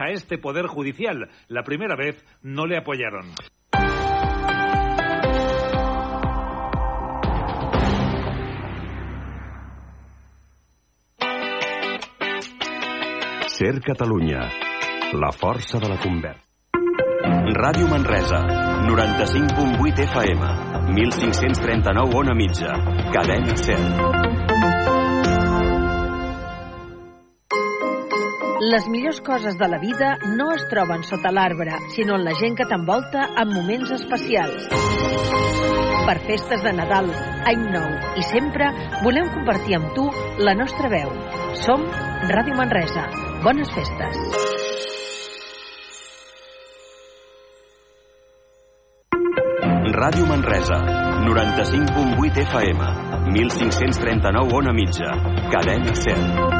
a este Poder Judicial. La primera vez no le apoyaron. Ser Catalunya, la força de la conversa. Ràdio Manresa, 95.8 FM, 1539 on a mitja, cadena 100. Les millors coses de la vida no es troben sota l'arbre, sinó en la gent que t'envolta en moments especials. Per festes de Nadal, Any Nou i sempre volem compartir amb tu la nostra veu. Som Ràdio Manresa. Bones festes. Ràdio Manresa, 95.8 FM, 1539 on a mitja, cadena 100.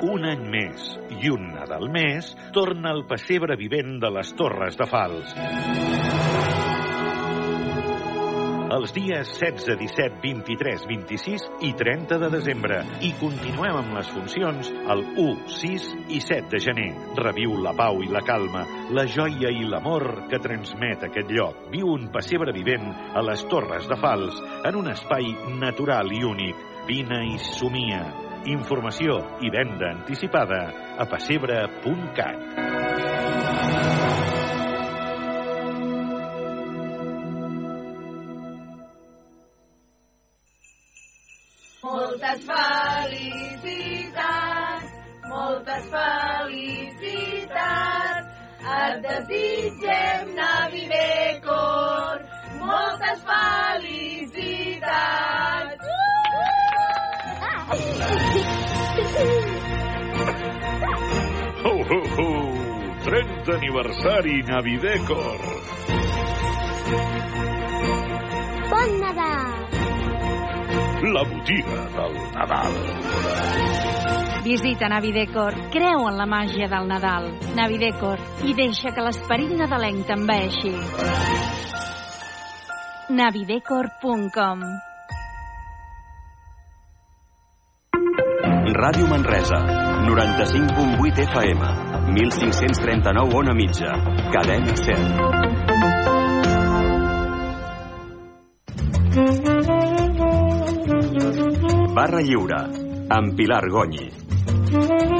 Un any més i un Nadal més torna el pessebre vivent de les Torres de Fals. Els dies 16, 17, 23, 26 i 30 de desembre. I continuem amb les funcions el 1, 6 i 7 de gener. Reviu la pau i la calma, la joia i l'amor que transmet aquest lloc. Viu un pessebre vivent a les Torres de Fals, en un espai natural i únic. Vine i somia. Informació i venda anticipada a pessebre.cat. Moltes felicitats, moltes felicitats. Et desitgem Navidecor, d'aniversari aniversari Navidecor. Bon Nadal! La botiga del Nadal. Visita Navidecor, creu en la màgia del Nadal. Navidecor, i deixa que l'esperit nadalenc t'enveixi. Navidecor.com Ràdio Manresa, 95.8 FM. 1539 on a mitja, cadena 100. Barra Lliure, amb Pilar Gonyi.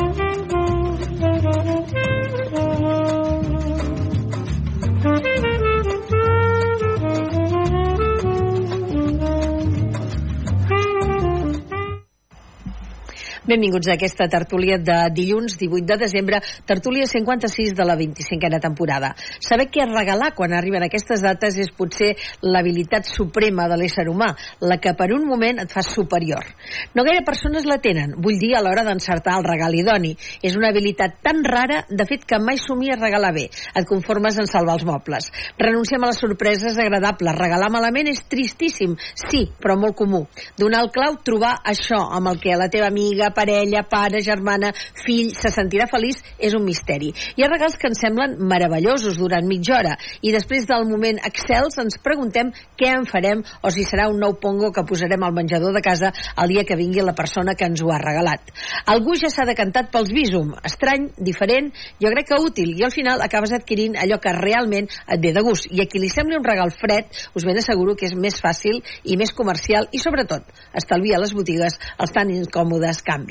Benvinguts a aquesta tertúlia de dilluns 18 de desembre, tertúlia 56 de la 25a temporada. Saber què regalar quan arriben aquestes dates és potser l'habilitat suprema de l'ésser humà, la que per un moment et fa superior. No gaire persones la tenen, vull dir a l'hora d'encertar el regal idoni. És una habilitat tan rara, de fet, que mai somies regalar bé. Et conformes en salvar els mobles. Renunciem a les sorpreses agradables. Regalar malament és tristíssim, sí, però molt comú. Donar el clau, trobar això amb el que la teva amiga, parella, pare, germana, fill se sentirà feliç és un misteri. Hi ha regals que ens semblen meravellosos durant mitja hora i després del moment excels ens preguntem què en farem o si serà un nou pongo que posarem al menjador de casa el dia que vingui la persona que ens ho ha regalat. Algú ja s'ha decantat pels Visum. Estrany, diferent, jo crec que útil i al final acabes adquirint allò que realment et ve de gust. I a qui li sembli un regal fred us ben asseguro que és més fàcil i més comercial i sobretot estalvia les botigues els tan incòmodes canvis.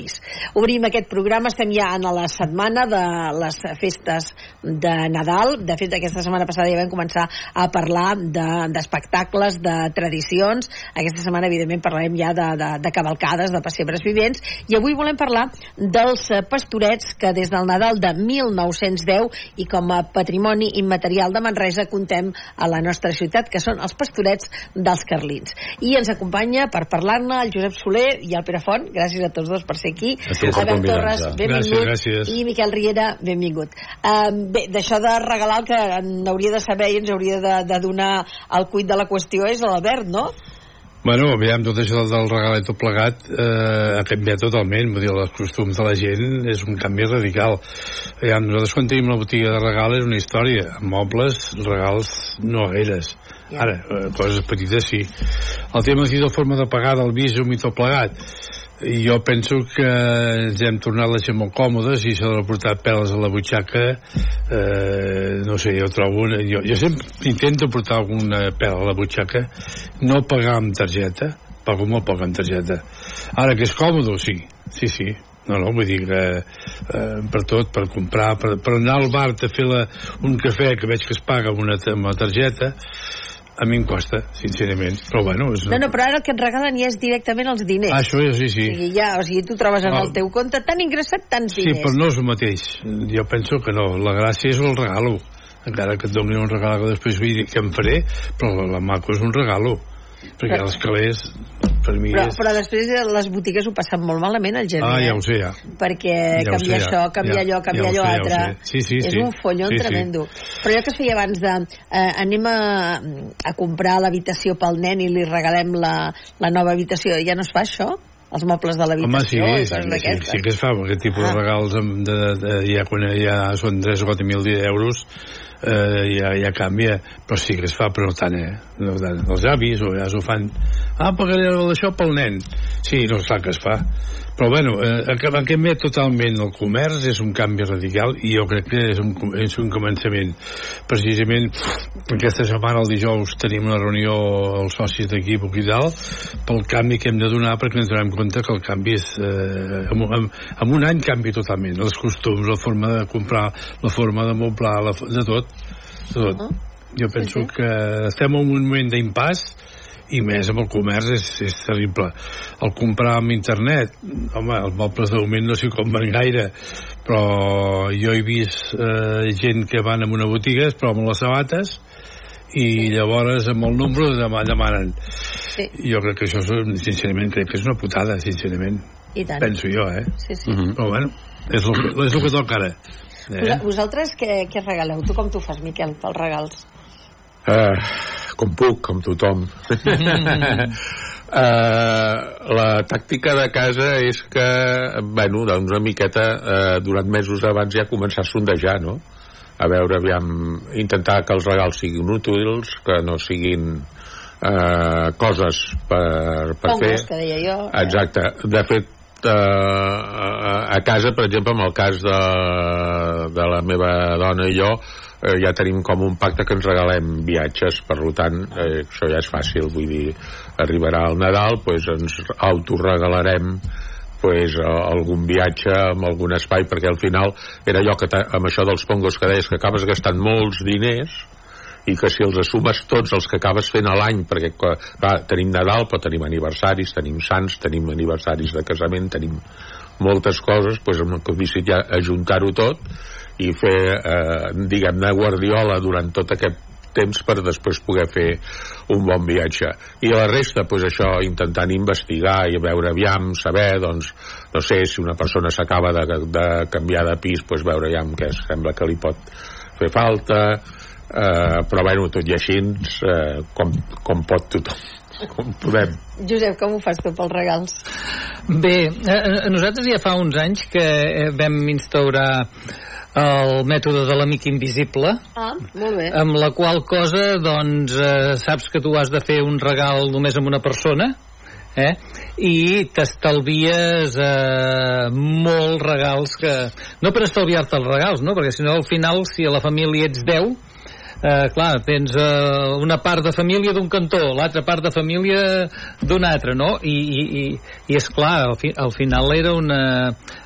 Obrim aquest programa, estem ja en la setmana de les festes de Nadal. De fet, aquesta setmana passada ja vam començar a parlar d'espectacles, de, de tradicions. Aquesta setmana, evidentment, parlarem ja de, de, de cavalcades, de pessebres vivents. I avui volem parlar dels pastorets que des del Nadal de 1910 i com a patrimoni immaterial de Manresa contem a la nostra ciutat, que són els pastorets dels Carlins. I ens acompanya per parlar-ne el Josep Soler i el Pere Font. Gràcies a tots dos per ser aquí. A tu per Albert. Torres, benvingut. Gràcies, gràcies. I Miquel Riera, benvingut. Um, bé, d'això de regalar el que n'hauria de saber i ens hauria de, de donar el cuit de la qüestió és l'Albert, no? Bueno, aviam, tot això del regal i tot plegat eh, ha canviat totalment, vull dir, els costums de la gent és un canvi radical. Aviam, nosaltres quan tenim la botiga de regal és una història, mobles, regals no gaires. Ara, eh, coses petites sí. El tema aquí de forma de pagar del visum i tot plegat, jo penso que ens hem tornat la gent molt còmodes i s'ha de portar peles a la butxaca. Eh, no sé, jo trobo una, jo, jo sempre intento portar alguna pela a la butxaca. No pagar amb targeta pago molt poc amb targeta. Ara que és còmode, sí, sí, sí. No, no, vull dir que eh, per tot, per comprar, per, per anar al bar a fer la, un cafè que veig que es paga amb una, amb una targeta a mi em costa, sincerament però bueno, és No, no, però ara el que et regalen ja és directament els diners. Ah, això és, sí, sí. O sigui, ja, o sigui, tu trobes en Ah. el teu compte tan ingressat tants Sí, diners. però no és el mateix. Jo penso que no. La gràcia és el regalo. Encara que et doni un regalo que després vull dir que em faré, però la, maco és un regalo. Perquè els calés, per mi Però, és... però després eh, les botigues ho passen molt malament al gener. Ah, ja eh? ho sé, ja. perquè Ja canviar sé, ja. això, canviar Ja, allò, canviar ja allò sé, ja altre sé. Sí, sí, és sí. un follon Sí, sí. tremendo però allò que es feia abans de eh, anem a, a comprar l'habitació pel nen i li regalem la, la nova habitació ja no es fa això? Els mobles de Home, l'habitació i sí, coses sí, sí que es fa, aquest tipus Ah. de regals de, de, de, ja quan ja són 3 o 4 mil euros eh, ja, ja canvia, però sí que es fa, però no tant, eh? No tant. Els avis o ja s'ho fan, ah, pagaré això pel nen. Sí, no clar que es fa. Però bueno, eh, ha canviat totalment el comerç, és un canvi radical i jo crec que és un, és un començament. Precisament aquesta setmana, el dijous, tenim una reunió els socis d'equip aquí dalt pel canvi que hem de donar perquè ens donem compte que el canvi és eh, en, en, en un any canvi totalment els costums, la forma de comprar la forma de moblar, la, de tot de tot. jo penso que estem en un moment d'impàs i més amb el comerç és, és terrible el comprar amb internet home, els mobles de moment no s'hi compren gaire però jo he vist eh, gent que van a una botiga es proven les sabates i llavors amb el número demà demanen sí, jo crec que això és, sincerament crec que és una putada sincerament, i tant penso jo eh? sí, sí. Mhm. però bueno és el, que- és el que toca ara eh? vosaltres què, què regaleu? tu com t'ho fas Miquel pels regals? Eh, com puc, com tothom. eh, la tàctica de casa és que, bueno, doncs una miqueta eh, durant mesos abans ja començar a sondejar, no? A veure, aviam, intentar que els regals siguin útils, que no siguin eh, coses per, per fer. Pongos, que deia jo Exacte. De fet, eh, a a casa, per exemple, en el cas de, de la meva dona i jo, eh, ja tenim com un pacte que ens regalem viatges, per tant, eh, això ja és fàcil, vull dir, arribarà el Nadal, doncs ens autoregalarem pues, eh, algun viatge amb algun espai, perquè al final era allò que amb això dels pongos que deies que acabes gastant molts diners i que si els assumes tots els que acabes fent a l'any, perquè clar, tenim Nadal, però tenim aniversaris, tenim sants, tenim aniversaris de casament, tenim moltes coses, doncs hem decidit ja ajuntar-ho tot i fer, eh, diguem-ne, guardiola durant tot aquest temps per després poder fer un bon viatge. I la resta, doncs això, intentant investigar i veure aviam, saber, doncs, no sé, si una persona s'acaba de, de canviar de pis, doncs veure aviam què sembla que li pot fer falta, eh, però bueno, tot i així, eh, com, com pot tothom, com podem. Josep, com ho fas tu pels regals? Bé, eh, nosaltres ja fa uns anys que eh, vam instaurar el mètode de l'amic invisible, ah, molt bé amb la qual cosa, doncs, eh, saps que tu has de fer un regal només amb una persona, eh? i t'estalvies eh, molts regals que... No per estalviar-te els regals, no? Perquè si no, al final, si a la família ets 10, eh, clar, tens eh, una part de família d'un cantó, l'altra part de família d'un altre, no? I, i, i, és clar, al, fi, al final era una,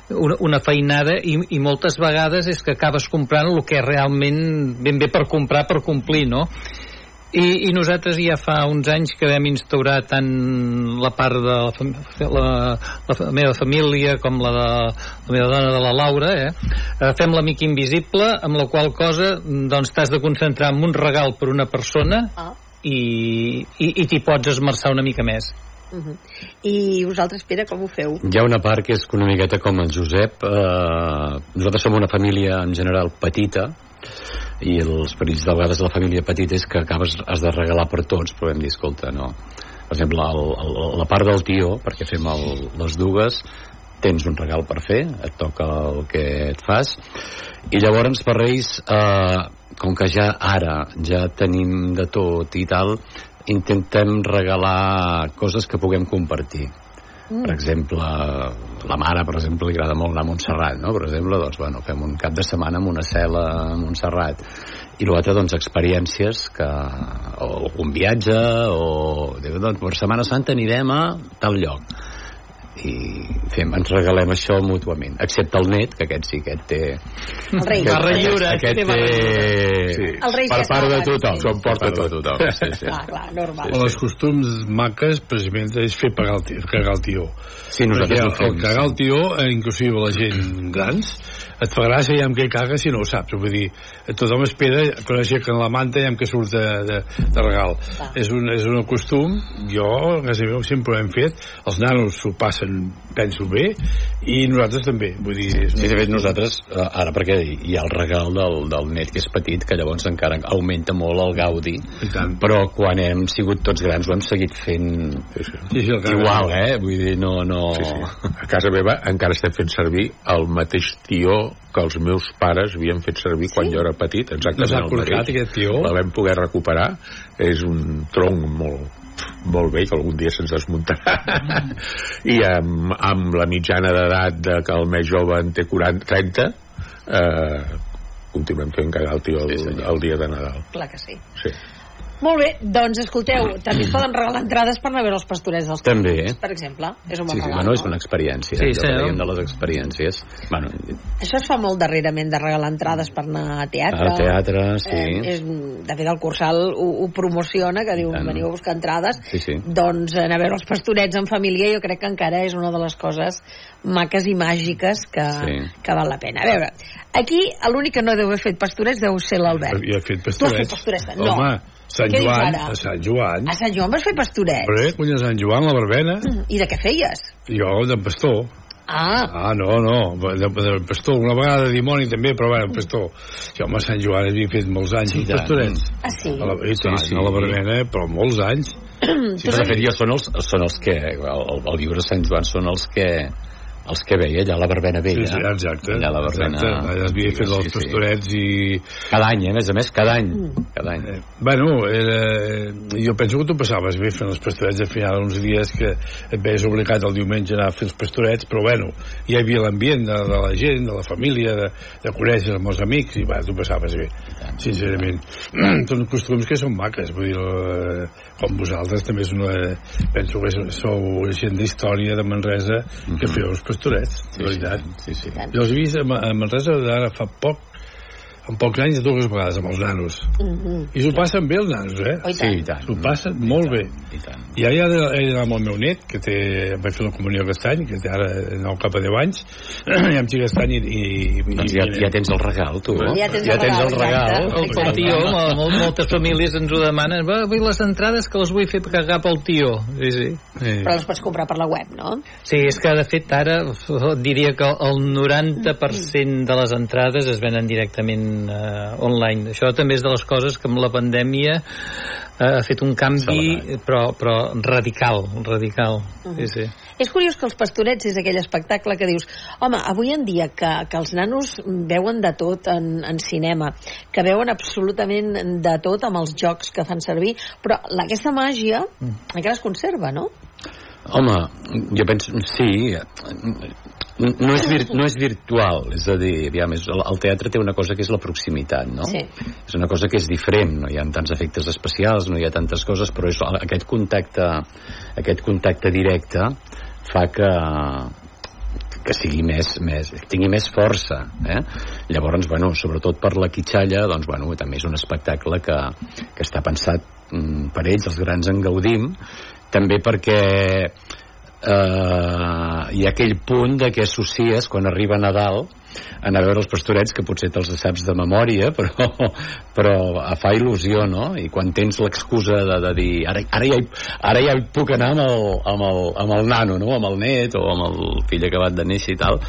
una, una feinada i, i moltes vegades és que acabes comprant el que realment ben bé per comprar, per complir, no? I, I nosaltres ja fa uns anys que vam instaurar tant la part de la, fam- la, la, fa- meva família com la de la meva dona de la Laura, eh? Eh, fem l'amic invisible, amb la qual cosa doncs t'has de concentrar en un regal per una persona ah. i, i, i t'hi pots esmerçar una mica més. Uh -huh. I vosaltres, Pere, com ho feu? Hi ha una part que és una miqueta com el Josep. Eh, nosaltres som una família en general petita, i els perills de vegades de la família petita és que acabes, has de regalar per tots, però hem dit, escolta, no. Per exemple, el, el, la part del tió, perquè fem el, les dues, tens un regal per fer, et toca el que et fas, i llavors per Reis, eh, com que ja ara ja tenim de tot i tal, intentem regalar coses que puguem compartir. Mm. Per exemple, la mare, per exemple, li agrada molt anar a Montserrat, no? Per exemple, doncs, bueno, fem un cap de setmana amb una cel·la a Montserrat. I l'altre, doncs, experiències que... o algun viatge, o... Doncs, per Setmana Santa anirem a tal lloc i fem, ens regalem això mútuament excepte el net, que aquest sí, aquest té El rei. aquest, Barra lliure, aquest té té Sí. El rei per part de tothom, com porta tot. tothom sí, sí. Clar, clar, normal. O les costums maques, precisament, és fer pagar el tió, cagar el tió. sí, nosaltres Perquè ho fem el cagar el tió, eh, inclusive la gent grans, et fa gràcia ja amb què caga si no ho saps. Vull dir, tothom espera quan aixequen la manta i amb què surt de, de, de regal. Clar. És un, és un costum, jo, casa meva, sempre ho hem fet, els nanos s'ho passen, penso bé, i nosaltres també. Vull dir, és Sí, de fet, nosaltres, eh, ara perquè hi ha el regal del, del net que és petit, que llavors encara augmenta molt el gaudi, I tant. però quan hem sigut tots grans ho hem seguit fent Sí, sí, igual, eh? Vull dir, no... no... Sí, sí. A casa meva encara estem fent servir el mateix tió que els meus pares havien fet servir quan jo era petit, exactament el corcat, mateix. aquest tió? La vam poder recuperar. És un tronc molt, molt bé, que algun dia se'ns desmuntarà. I amb, amb la mitjana d'edat de que el més jove en té 40, 30, eh, continuem fent cagar el tio el, Sí, senyor. el dia de Nadal. Clar que sí. Sí. Molt bé, doncs escolteu, també es poden regalar entrades per anar a veure els pastorets dels També, eh? per exemple. És un bon Sí, sí, regal, bueno, és no? una experiència. Sí, sí, no? de les experiències. Bueno, Això es fa molt darrerament, de regalar entrades per anar a teatre. al teatre, sí. Eh, és, de fet, el Cursal ho, ho promociona, que diu, tant. veniu a buscar entrades. Sí, sí. Doncs anar a veure els pastorets en família jo crec que encara és una de les coses maques i màgiques que, Sí. que val la pena. A veure, aquí l'únic que no deu haver fet pastorets deu ser l'Albert. Jo he fet Tu has pastorets. fet pastorets? No. Home, Sant Què dius Joan, ara? a Sant Joan. A Sant Joan vas fer pastorets? Però, eh, cony, a Sant Joan, la verbena, I de què feies? jo de pastor. Ah, Ah, no, no, de, de pastor, una vegada de dimoni també, però bueno, pastor. Jo, home, a Sant Joan havia fet molts anys, Sí, tant. pastorets. ah sí. A la, i tant, Sí, sí. a la verbena, però molts anys. Sí, però de fet jo són els, són els que el, el llibre de Sant Joan són els que els que veia allà a la verbena Sí, vella sí, exacte. allà a la verbena Exacte. Allà havia fet els pastorets i... cada any, eh? a més a més, cada any cada any Eh, bueno, era, jo penso que tu passaves bé fent els pastorets al final uns dies que et veies obligat el diumenge a anar a fer els pastorets però bueno, hi havia l'ambient de, de la gent, de la família de, de conèixer els amics i va, tu passaves bé sincerament són costums que són maques vull dir, eh, com vosaltres també és una, penso que sou gent d'història de Manresa que feu els pastorets, de veritat. Sí, sí. jo els he vist a Ma- a Manresa ara fa poc en pocs anys dues vegades amb els nanos Mhm. i s'ho passen bé els nanos, eh? Oh, i sí, i tant S'ho passen molt bé. i tant I ara he d'anar amb el meu net, que té, vaig fer la comunió aquest any, que té ara nou cap a 10 anys, i amb aquest any i... i, i doncs ja, ja tens el regal, tu. eh? Ja tens ja el tens el regal, regal. exacte. El tió, mol, mol, moltes famílies ens ho demanen. Va, vull les entrades que les vull fer cagar pel tió. Sí, sí. Però les pots comprar per la web, no? Sí, és que de fet ara diria que el 90% de les entrades es venen directament eh, online. Això també és de les coses que amb la pandèmia eh, ha fet un canvi, però, però radical, radical. Sí, sí. És curiós que els pastorets és aquell espectacle que dius home, avui en dia que, que els nanos veuen de tot en, en cinema, que veuen absolutament de tot amb els jocs que fan servir, però la, aquesta màgia encara es conserva, no? Home, jo penso, sí, no és, vir, no és virtual, és a dir, aviam, és, el, el teatre té una cosa que és la proximitat, no? Sí. És una cosa que és diferent, no hi ha tants efectes especials, no hi ha tantes coses, però és, aquest contacte, aquest contacte directe fa que, que sigui més, més, que tingui més força eh? llavors, bueno, sobretot per la quitxalla doncs, bueno, també és un espectacle que, que està pensat mm, per ells, els grans en gaudim també perquè eh, ha aquell punt de que associes quan arriba Nadal anar a veure els pastorets que potser te'ls saps de memòria però, però fa il·lusió no? i quan tens l'excusa de, de dir ara, ara, ja hi, ara ja hi puc anar amb el, amb, el, amb el nano no? amb el net o amb el fill acabat de néixer i tal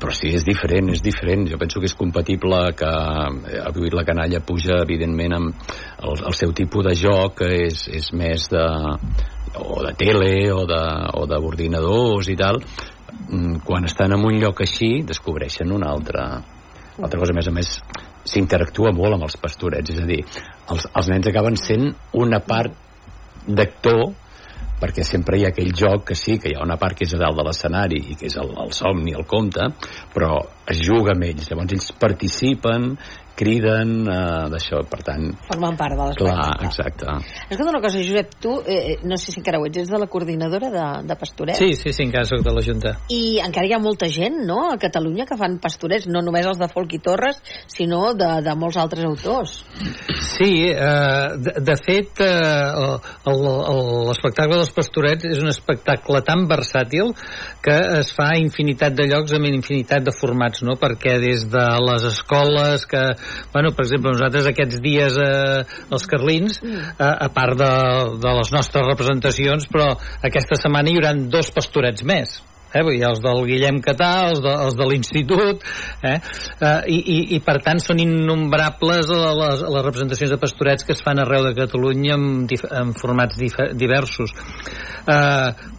però sí, és diferent, és diferent jo penso que és compatible que eh, avui la canalla puja evidentment amb el, el seu tipus de joc que és, és més de o de tele o d'ordinadors i tal mm, quan estan en un lloc així descobreixen una altra altra cosa, a més a més s'interactua molt amb els pastorets és a dir, els, els nens acaben sent una part d'actor perquè sempre hi ha aquell joc que sí, que hi ha una part que és a dalt de l'escenari i que és el, el somni, el conte, però es juga amb ells, llavors ells participen, criden, eh, d'això, per tant... Formen part de Clar, l'espectacle. exacte. Escolta una cosa, Josep, tu, eh, no sé si encara ho ets, ets de la coordinadora de, de pastorets? Sí, sí, sí, encara soc de la Junta. I encara hi ha molta gent, no?, a Catalunya que fan pastorets, no només els de Folk i Torres, sinó de, de molts altres autors. Sí, eh, de, de fet, eh, l'espectacle dels pastorets és un espectacle tan versàtil que es fa a infinitat de llocs amb infinitat de formats, no? Perquè des de les escoles que, bueno, per exemple, nosaltres aquests dies eh, els Carlins, eh, a part de, de les nostres representacions, però aquesta setmana hi haurà dos pastorets més eh? Vull dir, els del Guillem Catà, els de, els de l'Institut, eh? Eh, i, i, i per tant són innombrables les, les representacions de pastorets que es fan arreu de Catalunya en, en formats diversos. Eh,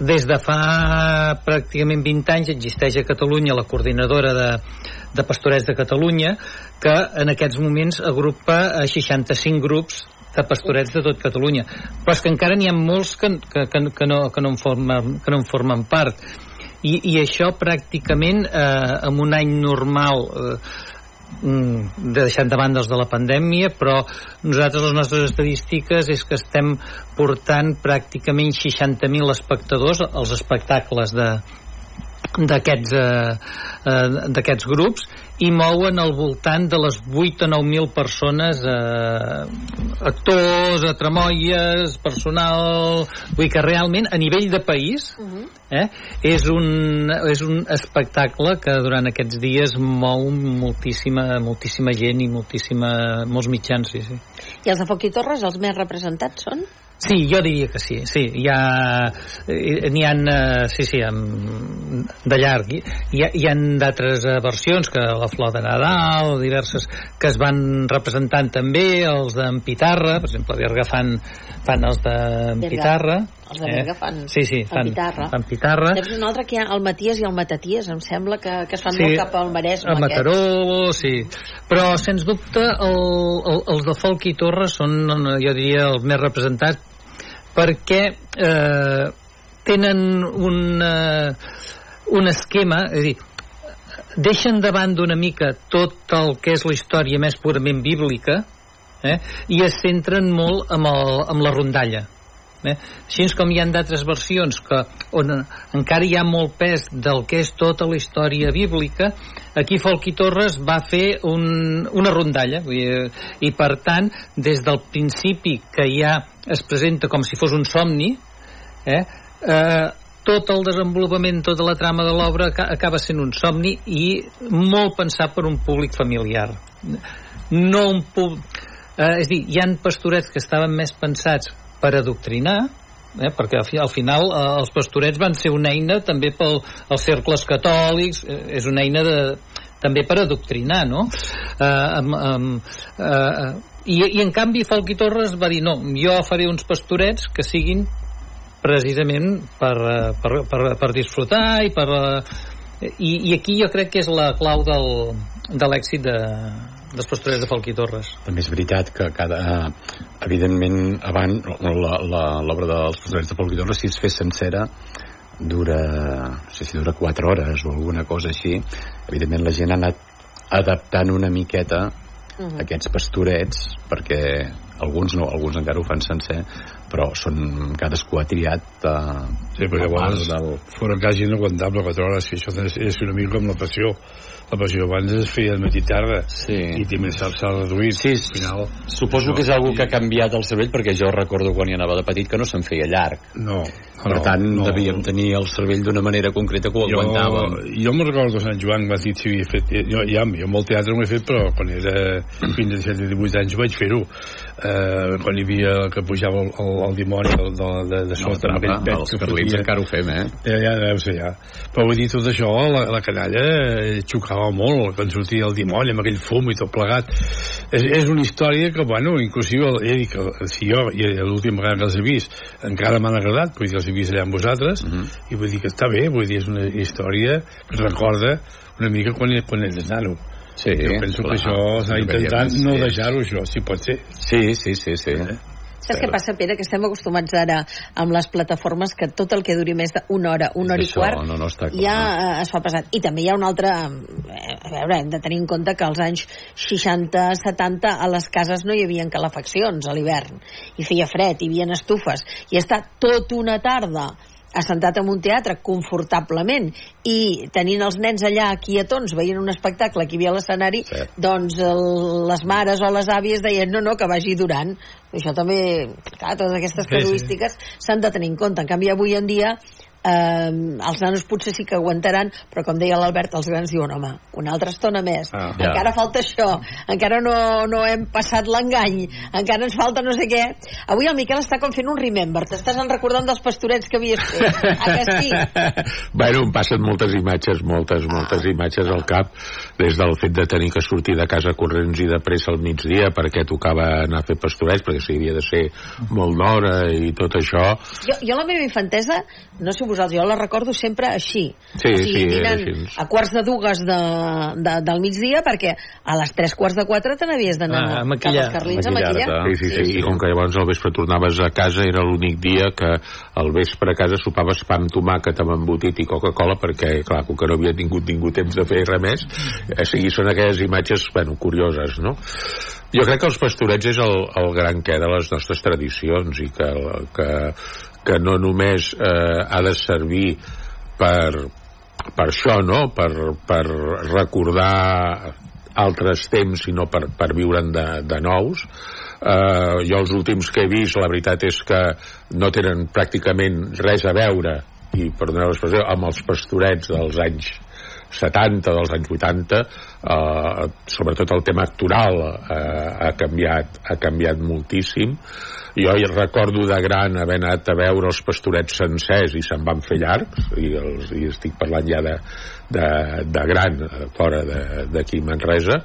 des de fa pràcticament 20 anys existeix a Catalunya la coordinadora de, de pastorets de Catalunya que en aquests moments agrupa a 65 grups de pastorets de tot Catalunya. Però és que encara n'hi ha molts que, que, que, que, no, que, no en formen, que no en formen part. I, i això pràcticament eh, en un any normal eh, mm, de deixant de banda els de la pandèmia, però nosaltres les nostres estadístiques és que estem portant pràcticament 60.000 espectadors als espectacles de d'aquests eh, eh, d'aquests grups i mouen al voltant de les 8 o 9.000 persones eh, actors, atramoies personal, vull dir que realment a nivell de país eh, és, un, és un espectacle que durant aquests dies mou moltíssima, moltíssima gent i moltíssima, molts mitjans sí, sí. I els de Foc i Torres, els més representats són? Sí, jo diria que sí, sí, hi ha eh, n'hi ha, eh, sí, sí, de llarg hi, hi ha, hi ha d'altres eh, versions que la Flor de Nadal diverses que es van representant també els d'en Pitarra, per exemple a Berga fan, fan els d'en. Pitarra Els de Berga fan- sí, sí, fan fan, Pitarra. fan Pitarra Després un altre que hi ha el Maties i el Mataties, em sembla que, que es fan Sí, molt cap al Maresme. a Mataró, sí. Però, sens dubte, el, el, els de Folk i Torres són, jo diria, els més representats perquè eh, tenen un, eh, un esquema, és dir, deixen de banda una mica tot el que és la història més purament bíblica eh, i es centren molt amb, el, amb la rondalla. Eh? Així com hi ha d'altres versions que, on encara hi ha molt pes del que és tota la història bíblica aquí Folk i Torres va fer un, una rondalla vull dir, i per tant des del principi que ja es presenta com si fos un somni eh? Eh, tot el desenvolupament, tota la trama de l'obra aca- acaba sent un somni i molt pensat per un públic familiar no un públic eh, és dir, hi han pastorets que estaven més pensats per adoctrinar eh, perquè al, fi, al final eh, els pastorets van ser una eina també pels els cercles catòlics eh, és una eina de, també per adoctrinar no? eh, amb, amb, eh, i, i en canvi Folk i Torres va dir no, jo faré uns pastorets que siguin precisament per, eh, per, per, per disfrutar i per eh, i, i aquí jo crec que és la clau del, de l'èxit de, dels pastorets de Folk i Torres També és veritat que cada... Evidentment, abans, l'obra dels pastorets de Pol Guidorra, si es fes sencera, dura, no sé si dura 4 hores o alguna cosa així. Evidentment, la gent ha anat adaptant una miqueta Mhm. aquests pastorets perquè alguns no, alguns encara ho fan sencer però són cadascú ha triat uh, Sí, perquè llavors del... fora quasi inaguantable 4 hores, que això és, és una mica com la passió. La passió abans es feia de matí tarda Sí. i també s'ha reduït. Sí, Al final, Suposo que és algo que ha canviat el cervell perquè jo recordo quan hi anava de petit que no se'n feia llarg. no. Per no, tant, no. devíem tenir el cervell d'una manera concreta que ho jo, aguantàvem. jo me'n recordo Sant Joan m'ha dit si havia fet jo, ja, jo molt teatre no ho he fet però quan era fins a 17 o 18 anys vaig fer-ho eh, quan hi havia que pujava el, el, el dimoni de, de, de, de No, sota amb aquell pet que fotia. encara ho fem, eh? Ja, ja, deu ser, ja. Però vull dir, tot això, la, la canalla eh, xocava molt, quan sortia el dimoni amb aquell fum i tot plegat. És, és una història que, bueno, inclusive, dit que si jo, i l'última vegada que els he vist, encara m'han agradat, vull dir, els he vist allà amb vosaltres, Mhm. i vull dir que està bé, vull dir, és una història que recorda una mica quan, quan eres nano. Sí, jo penso clar. que això s'ha intentat no sí. deixar-ho, això, si pot ser. Sí, sí, sí, sí. Saps què passa, Pere? Que estem acostumats ara amb les plataformes que tot el que duri més d'una hora, una hora i quart, no, no està clar. ja eh, es fa pesat. I també hi ha un altre... eh, A veure, hem de tenir en compte que als anys 60-70 a les cases no hi havia calefaccions a l'hivern. I feia fred, hi havia estufes. I estar tot una tarda assentat en un teatre confortablement i tenint els nens allà quietons veient un espectacle que hi havia a l'escenari Sí. doncs el, les mares o les àvies deien no, no, que vagi durant això també, clar, totes aquestes Sí, sí. casuístiques s'han de tenir en compte en canvi avui en dia eh, els nanos potser sí que aguantaran però com deia l'Albert, els grans diuen home, una altra estona més, Ah, ja. encara falta això. Encara no, no hem passat l'engany. Encara ens falta no sé què. Avui el Miquel està com fent un remember. T'estàs en recordant dels pastorets que havies fet. Ah, que sí? bueno, em passen moltes imatges, moltes, moltes imatges al cap, des del fet de tenir que sortir de casa corrents i de pressa al migdia perquè tocava anar a fer pastorets, perquè s'hi havia de ser molt d'hora i tot això. jo, jo la meva infantesa, no sé vosaltres, jo la recordo sempre així. Sí, o sigui, sí, dinant així. a quarts de dues de, de, del migdia, perquè a les tres quarts de quatre te n'havies d'anar Ah, a cap maquillar. als Carlins a maquillar. Sí, sí, sí, i com que llavors al vespre tornaves a casa era l'únic dia que al vespre a casa sopaves pa amb tomàquet amb embotit i Coca-Cola perquè, clar, com que no havia tingut ningú temps de fer res més, o sigui, són aquelles imatges, bueno, curioses, no? Jo crec que els pastorets és el, el gran què de les nostres tradicions i que, que, que no només eh, ha de servir per, per això, no? Per, per recordar altres temps, sinó per, per viure'n de, de nous. Uh, jo els últims que he vist, la veritat és que no tenen pràcticament res a veure, i per donar l'expressió, amb els pastorets dels anys 70, dels anys 80, eh, sobretot el tema actoral eh, ha, canviat, ha canviat moltíssim. Jo hi recordo de gran haver anat a veure els pastorets sencers i se'n van fer llargs, i, els, i estic parlant ja de, de, de gran, eh, fora d'aquí Manresa,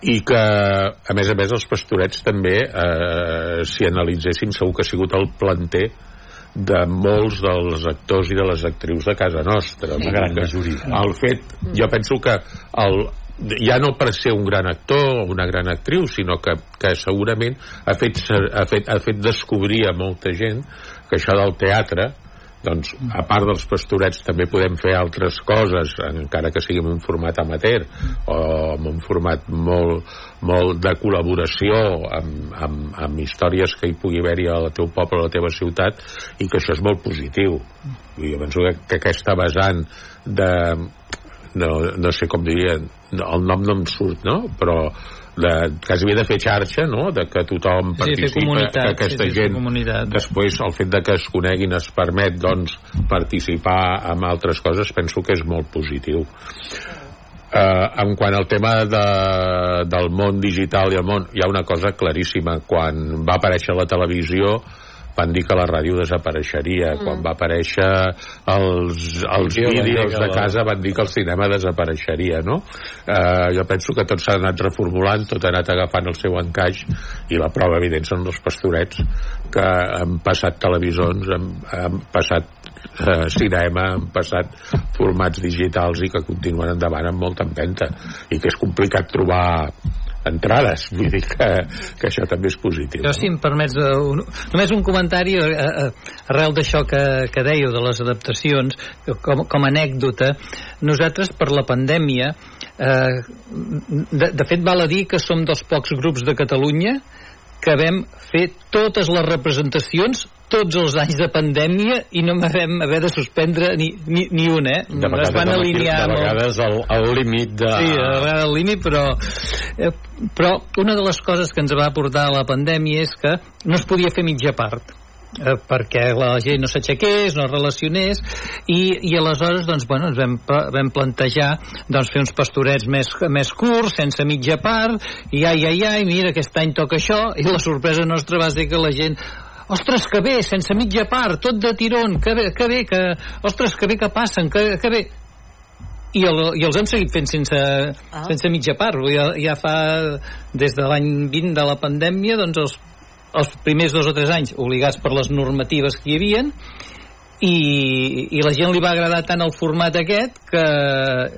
i que, a més a més, els pastorets també, eh, si analitzéssim, segur que ha sigut el planter de molts dels actors i de les actrius de casa nostra. Una gran majoria. El fet, jo penso que el, ja no per ser un gran actor o una gran actriu, sinó que, que segurament ha fet, ha, fet, ha fet descobrir a molta gent que això del teatre doncs, a part dels pastorets també podem fer altres coses encara que sigui en un format amateur o en un format molt, molt de col·laboració amb, amb, amb històries que hi pugui haver-hi al teu poble, a la teva ciutat i que això és molt positiu i jo penso que, que aquesta vessant de no, no sé com diria el nom no em surt, no? però de, que s'havia de fer xarxa no? de que tothom Sí, participa comunitat, que aquesta sí, sí, gent comunitat. després el fet de que es coneguin es permet doncs participar en altres coses penso que és molt positiu eh, en quant al tema de, del món digital i el món hi ha una cosa claríssima quan va aparèixer la televisió van dir que la ràdio desapareixeria mm. quan va aparèixer els, els Sí, vídeos de la- casa van dir que el cinema desapareixeria no? eh, jo penso que tot s'ha anat reformulant tot ha anat agafant el seu encaix i la prova evident són els pastorets que han passat televisors han, han passat eh, cinema, han passat formats digitals i que continuen endavant amb molta empenta i que és complicat trobar entrades, vull dir que, que això també és positiu. Jo, si em permets, eh, un, només un comentari eh, eh, arrel d'això que, que dèieu de les adaptacions, com, com a anècdota, nosaltres per la pandèmia, eh, de, de fet val a dir que som dels pocs grups de Catalunya que vam fer totes les representacions tots els anys de pandèmia i no vam haver de suspendre ni, ni, ni un, eh? De vegades, es van alinear de amb el- vegades al, al límit de... Sí, a vegades al límit, però, eh, però una de les coses que ens va aportar la pandèmia és que no es podia fer mitja part eh, perquè la gent no s'aixequés, no es relacionés i, i aleshores doncs, bueno, ens vam, vam plantejar doncs, fer uns pastorets més, més curts, sense mitja part i ai, ai, ai, mira, aquest any toca això i la sorpresa nostra va ser que la gent ostres, que bé, sense mitja part, tot de tirón, que bé, que bé, que, ostres, que bé que passen, que, que bé, i, el, i els hem seguit fent sense, ah. sense mitja part ja, ja fa des de l'any 20 de la pandèmia doncs els, els primers dos o tres anys obligats per les normatives que hi havien i, i la gent li va agradar tant el format aquest que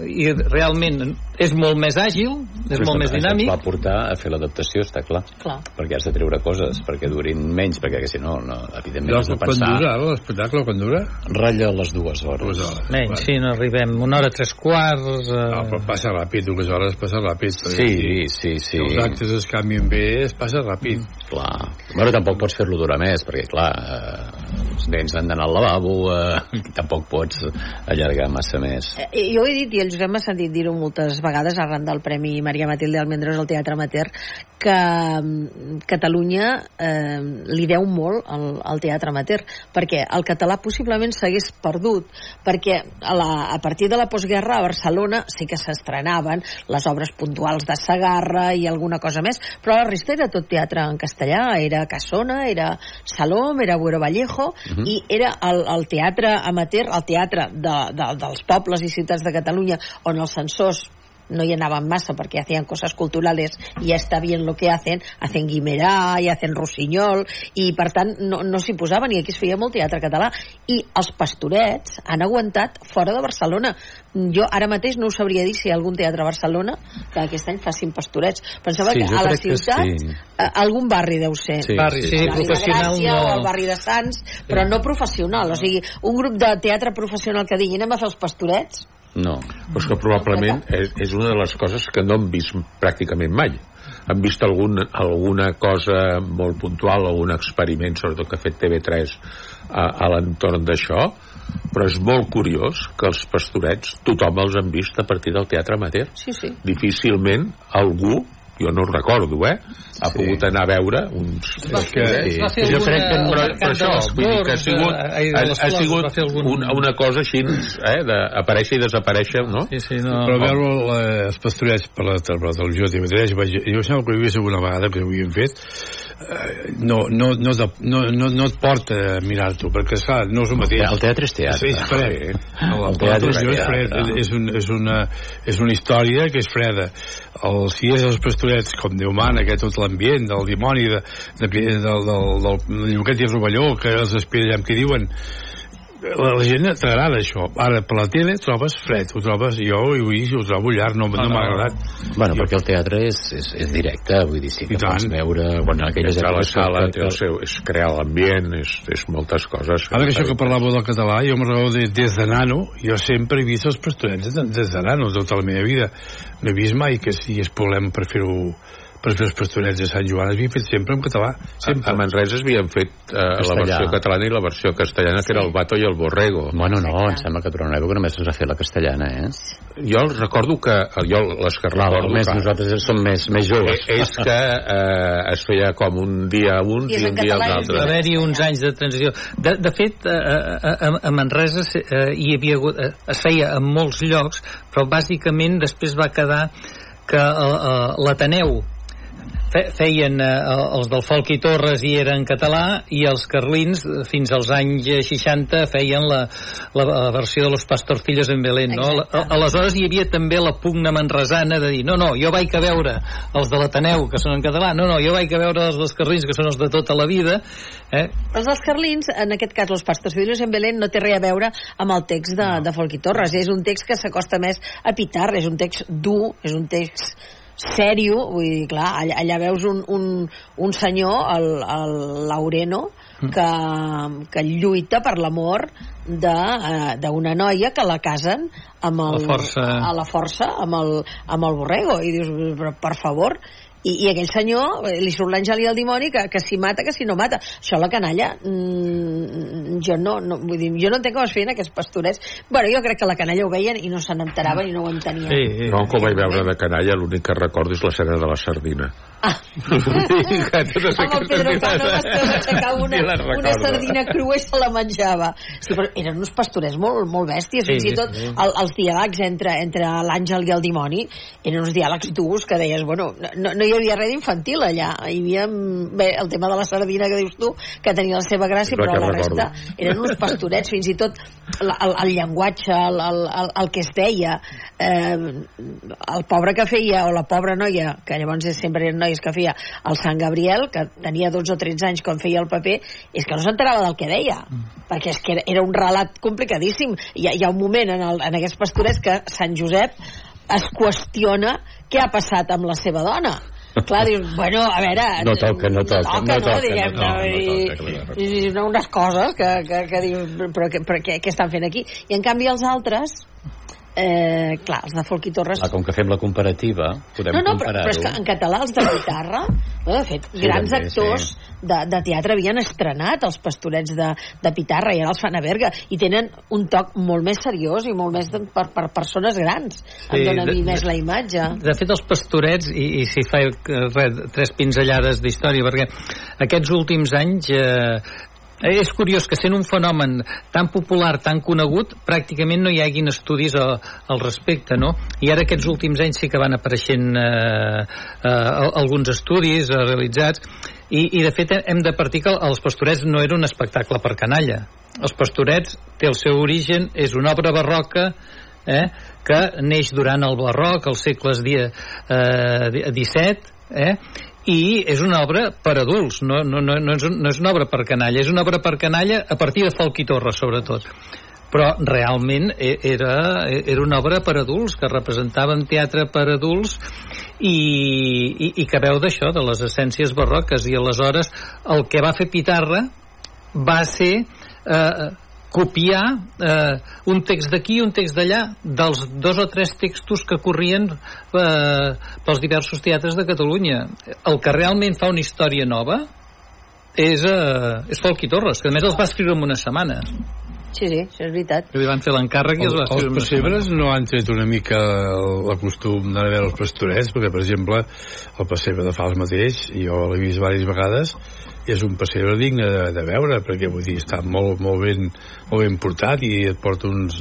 i realment és molt més àgil és molt més dinàmic va portar a fer l'adaptació, està clar. Clar. Perquè has de treure coses, perquè durin menys, perquè que si no, no evidentment has de Quan pensar... dura l'espectacle, quan dura? Ratlla les dues hores. Dues hores. menys, sí, no arribem una hora tres quarts eh... No, però passa ràpid, dues hores passa ràpid. Sí, sí, sí. Si els actes es canvien bé, es passa ràpid. Clar. Bueno, tampoc pots fer-lo durar més, perquè, clar, eh, els nens han d'anar al lavabo, eh, tampoc pots allargar massa més. Eh, Jo ho he dit, i el Josep m'ha sentit dir-ho moltes vegades arran del Premi Maria Matilde Almendros al Teatre Amateur, que mm, Catalunya eh, li deu molt al, al Teatre Amateur, perquè el català possiblement s'hagués perdut, perquè a, la, a partir de la postguerra a Barcelona sí que s'estrenaven les obres puntuals de Sagarra i alguna cosa més, però la resta era tot teatre en castellà, era Cassona, era Salom, era Buero Vallejo, Mhm. i era el, el teatre amateur, el teatre de, de, dels pobles i ciutats de Catalunya on els censors no hi anaven massa perquè hacían cosas culturales y ya está bien lo que hacen, hacen Guimerà i hacen Rossinyol i per tant no, no s'hi posaven i aquí es feia molt teatre català. I els pastorets han aguantat fora de Barcelona. Jo ara mateix no us sabria dir si hi ha algun teatre a Barcelona que aquest any facin pastorets. Pensava Sí, que a la ciutat sí. eh, algun barri deu ser. Sí, Barri, sí, sí, professional de Gràcia no. o el barri de Sants però no professional, o sigui un grup de teatre professional que digui anem a fer els pastorets No. Però és que probablement és, és una de les coses que no hem vist pràcticament mai. Hem vist algun, alguna cosa molt puntual, algun experiment, sobretot que ha fet TV3 a, a l'entorn d'això, però és molt curiós que els pastorets tothom els han vist a partir del teatre amateur. Sí, sí. Difícilment algú jo no ho recordo, eh? Ha sí. pogut anar a veure uns... va fer- es va fer jo crec que, al però, de això, vull dir que ha sigut, eh, ha, ha sigut algun- una, una cosa així, eh? d'aparèixer i desaparèixer, no? Sí, sí, No. Però veure els pastorets per la, per la televisió TV3, vaig, jo sembla que ho he vist alguna vegada que ho havien fet, eh, no, no, no, te- no, no, no et porta a mirar-t'ho, perquè esclar, no és el mateix. El teatre és teatre. És, fred. Sí. El, El teatre és és fred. És, un, és, una, és una història que és freda. El, si és els pastorets, com Déu mana, que tot l'ambient del dimoni, de, de, del, del, del, del Lloquet i Rovelló, que els espirallem que diuen, la, la gent t'agrada això ara per la tele trobes fred ho trobes, jo ho he vist, ho trobo llarg no, no, m'ha agradat Bueno, perquè el teatre és, és, és directe, vull dir, sí que pots veure... Bueno, en aquelles a la sala, que- té el seu, és crear l'ambient, és, és moltes coses. Ara que això que parlava del català, jo me'n recordo des, des de nano, jo sempre he vist els pastorets des de nano, tota la meva vida. No he vist mai que si és problema per fer-ho per fer els pastorets de Sant Joan, havia fet sempre en català. Sempre. A Manresa havien fet eh, la versió catalana i la versió castellana, que era el Bato i el Borrego. Bueno, no, em sembla que durant una època només es va fer la castellana, eh? Jo recordo que, jo les que Clar, recordo... més que- nosaltres som més, més joves. Eh, És que eh, es feia com un dia uns I i, és un dia és altres. va haver-hi uns anys de transició. De, de fet, a, a, a- a Manresa se- eh, hi havia hagut, eh, es feia en molts llocs, però bàsicament després va quedar que eh, eh, l'Ateneu fe- feien eh, els del Folk i Torres i era en català i els carlins eh, fins als anys eh, 60 feien la, la, la versió de los pastorcillos en Belén no? Al- aleshores hi havia també la pugna manresana de dir, no, no, jo vaig a veure els de l'Ateneu que són en català no, no, jo vaig a veure els dels carlins que són els de tota la vida eh? Els dels carlins, en aquest cas, los pastorcillos en Belén, no té res a veure amb el text de, de Folk i Torres. És un text que s'acosta més a Pitar, és un text dur, és un text sèrio, vull dir, clar, allà, allà veus un, un, un senyor, el, el Laureno, que, que lluita per l'amor eh, d'una noia que la casen amb el, La força. a la força amb el, amb el borrego i dius, però per favor i, i aquell senyor eh, li surt l'àngel i el dimoni que, que si mata, que si no mata. Això la canalla mm, jo no, no vull dir, jo no entenc com es feien aquests pastorets. Bueno, jo crec que la canalla ho veien i no se n'enteraven i no ho entenien. Sí, sí, no, com vaig veure de canalla l'únic que recordo és l'escena de la sardina. Ah. amb el Pedro Cano aixecar una, una sardina crua i se la menjava. Sí, però eren uns pastorets molt, molt bèsties. Sí, fins i tot sí. el, els diàlegs entre, entre l'àngel i el dimoni eren uns diàlegs durs que deies, bueno, no, no hi havia res d'infantil allà. Hi havia bé, el tema de la sardina que dius tu que tenia la seva gràcia però la resta eren uns pastorets fins i tot el, el, el llenguatge el, el, el, el que es deia eh, el pobre que feia o la pobra noia, que llavors sempre eren noies que feia el Sant Gabriel que tenia 12 o 13 anys quan feia el paper és que no s'enterava del que deia mm. perquè és que era, era un relat complicadíssim. Hi ha, hi ha un moment en, el, en aquests pastorets que Sant Josep es qüestiona què ha passat amb la seva dona clar, dius, bueno, a veure no toca, no toca, no toca, no toca, diguem, no, no, i, no toca, i, i unes coses que, que, que dius, però, que, però què, què estan fent aquí? I en canvi els altres eh, clar, els de Folk i Torres ah, com que fem la comparativa podem no, no, comparar-ho però, però és que en català els de guitarra no, de fet, Sí, grans també, actors sí. de, de teatre havien estrenat els pastorets de, de Pitarra i ara els fan a Berga i tenen un toc molt més seriós i molt més de, per, per persones grans em dona a mi de- més la imatge De fet, els pastorets, i, i si fa eh, res, tres pinzellades d'història, perquè aquests últims anys eh, és curiós que sent un fenomen tan popular, tan conegut, pràcticament no hi haguin estudis al, al respecte, no? I ara aquests últims anys sí que van apareixent eh, eh, alguns estudis eh, realitzats i, i de fet hem de partir que els pastorets no era un espectacle per canalla. Els pastorets té el seu origen, és una obra barroca eh, que neix durant el barroc, als segles di, eh, XVII, eh, i és una obra per adults, no, no, no, no, és, un, no és una obra per canalla, és una obra per canalla a partir de Folk i Torres, sobretot. Però realment e- era, era una obra per adults, que representava en teatre per adults i, i, i que veu d'això, de les essències barroques. I aleshores el que va fer Pitarra va ser eh, copiar eh, un text d'aquí i un text d'allà dels dos o tres textos que corrien eh, pels diversos teatres de Catalunya. El que realment fa una història nova és, eh, és Folk i Torres que a més els va escriure en una setmana sí, sí, això és veritat que li van fer l'encàrrec i els va Els en una pessebres no han tret una mica el costum d'anar a veure els pastorets, perquè, per exemple, el pessebre de Fals mateix, jo l'he vist diverses vegades, i és un pessebre digne de, de veure, perquè vull dir, està molt, molt, ben, molt ben portat i et porta uns,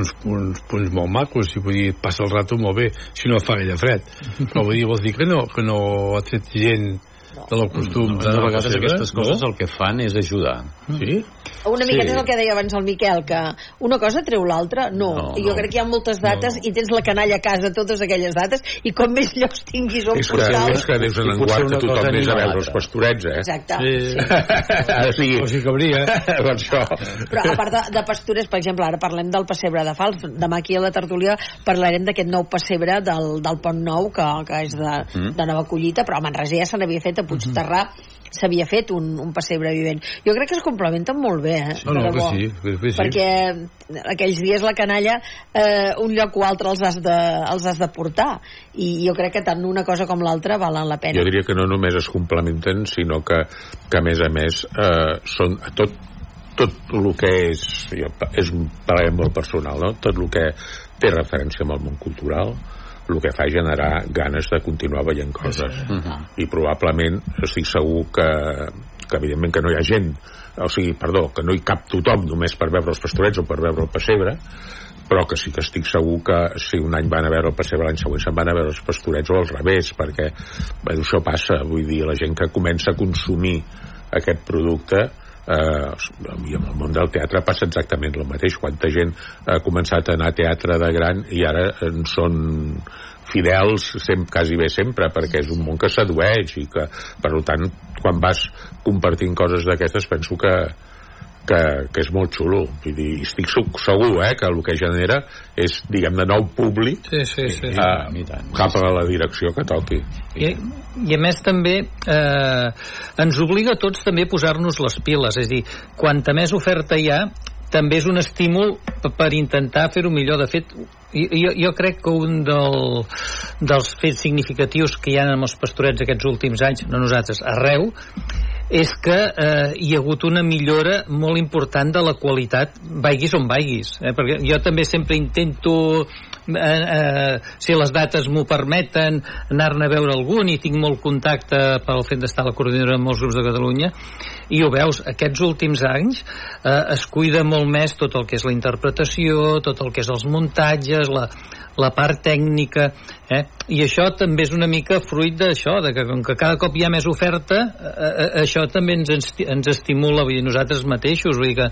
uns, uns punts molt macos, i vull dir, passa el rato molt bé, si no fa gaire fred. Però vull dir, vols dir que no, que no ha tret gent del costum de d'anar al vegades pessebre? aquestes coses el que fan és ajudar Sí? Una Sí. miqueta és el que deia abans el Miquel, que una cosa treu l'altra, no. No, I jo no. crec que hi ha moltes dates i tens la canalla a casa totes aquelles dates i com més llocs tinguis on és que, portar és que deus en una que tothom anés a veure els pastorets, eh? Exacte. Sí. o sigui, O sigui, cabria. per això. Però a part de, de pastures, per exemple, ara parlem del pessebre de Fals. Demà aquí a la tertúlia parlarem d'aquest nou pessebre del, del Pont Nou, que, que és de, Mm. de nova collita, però a Manresa ja se n'havia fet, a Puigterrà s'havia fet un, un pessebre vivent. Jo crec que es complementen molt bé, eh? No, no, que sí, que, que sí. perquè aquells dies la canalla eh, un lloc o altre els has, de, els has de portar i jo crec que tant una cosa com l'altra valen la pena Jo diria que no només es complementen, sinó que, que a més a més eh, són tot, tot el que és, jo, és un parell molt personal, no? tot el que té referència amb el món cultural, el que fa generar ganes de continuar veient coses. I probablement estic segur que, que evidentment que no hi ha gent, o sigui, perdó, que no hi cap tothom només per veure els pastorets o per veure el pessebre, però que sí que estic segur que si un any van a veure el pessebre l'any següent se'n van a veure els pastorets o al revés perquè bé, això passa, vull dir la gent que comença a consumir aquest producte eh, i en el món del teatre passa exactament el mateix. Quanta gent ha començat a anar a teatre de gran i ara en són fidels sem, quasi bé sempre perquè és un món que sedueix i que per tant quan vas compartint coses d'aquestes penso que que, que és molt xulo vull dir, estic segur eh, que el que genera és diguem de nou públic sí, sí, sí. eh, tant. cap a la direcció que toqui I, i a més també eh, ens obliga a tots també a posar-nos les piles és a dir, quanta més oferta hi ha també és un estímul per intentar fer-ho millor de fet jo, jo crec que un del, dels fets significatius que hi ha amb els pastorets aquests últims anys, no nosaltres, arreu, és que eh, hi ha hagut una millora molt important de la qualitat, vaiguis on vaiguis. Eh? Perquè jo també sempre intento eh, eh, si les dates m'ho permeten anar-ne a veure algun i tinc molt contacte pel fet d'estar a la coordinadora de molts grups de Catalunya i ho veus, aquests últims anys eh, es cuida molt més tot el que és la interpretació, tot el que és els muntatges, la, la part tècnica eh? i això també és una mica fruit d'això, de que com que cada cop hi ha més oferta eh, eh, això també ens, ens estimula vull dir, nosaltres mateixos vull dir que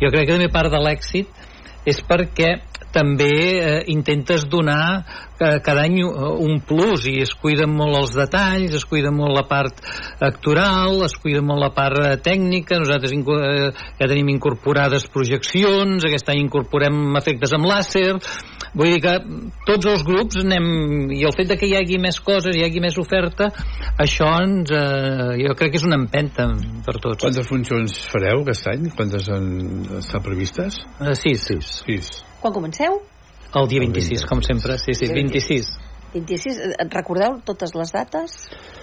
jo crec que també part de l'èxit és perquè també eh, intentes donar eh, cada any un plus i es cuiden molt els detalls, es cuida molt la part actoral, es cuida molt la part eh, tècnica, nosaltres eh, ja tenim incorporades projeccions, aquest any incorporem efectes amb làser, vull dir que tots els grups anem, i el fet de que hi hagi més coses, hi hagi més oferta, això ens, eh, jo crec que és una empenta per tots. Quantes funcions fareu aquest any? Quantes han, estan previstes? Uh, sis. Sis. sis. Quan comenceu? El dia 26, com sempre, sí, sí, 26. 26, et recordeu totes les dates?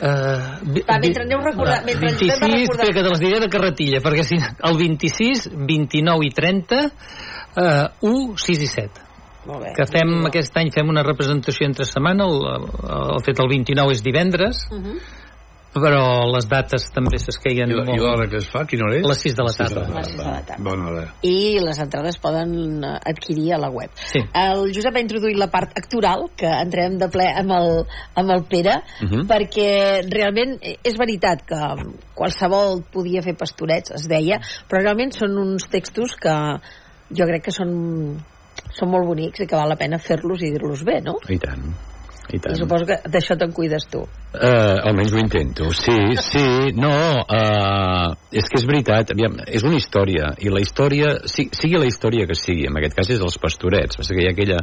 Uh, Va, mentre aneu recordant... Mentre 26, anem recordant... espera que te les diré de carretilla, perquè si, el 26, 29 i 30, uh, 1, 6 i 7. Molt bé. Que fem, aquest any fem una representació entre setmana, el, el, el fet el 29 és divendres, Uh -huh. Però les dates també s'esqueien I, molt. i l'hora que es fa, quina hora és? Les 6 de la tarda. Les sis de la tarda. Bona hora. i les entrades poden eh, adquirir a la web. Sí. El Josep ha introduït la part actoral, que entrem de ple amb el, amb el Pere, Uh -huh. perquè realment eh, és veritat que qualsevol podia fer pastorets, es deia, però realment són uns textos que jo crec que són, són molt bonics i que val la pena fer-los i dir-los bé, no? I tant. I tant. I suposo que d'això te'n cuides tu. Uh, almenys ho intento, sí, sí, no, uh, és que és veritat, aviam, és una història, i la història, si, sigui la història que sigui, en aquest cas és els pastorets, passa que hi ha aquella,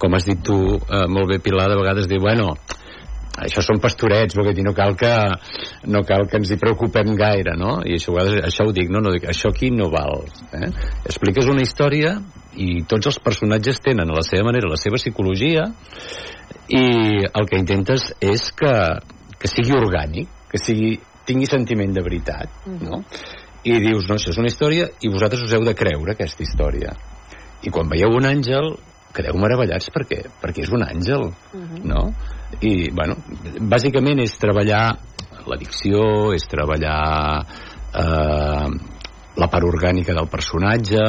com has dit tu, uh, molt bé Pilar, de vegades diu, bueno, això són pastorets, vull dir, no cal que, no cal que ens hi preocupem gaire, no? I això, això ho dic, no, no, dic, això aquí no val. Eh? Expliques una història i tots els personatges tenen a la seva manera la seva psicologia i el que intentes és que, que sigui orgànic, que sigui, tingui sentiment de veritat, no? I dius, no, això és una història i vosaltres us heu de creure aquesta història. I quan veieu un àngel, quedeu meravellats perquè, perquè és un àngel, no? I, bueno, bàsicament és treballar l'addicció, és treballar eh, la part orgànica del personatge,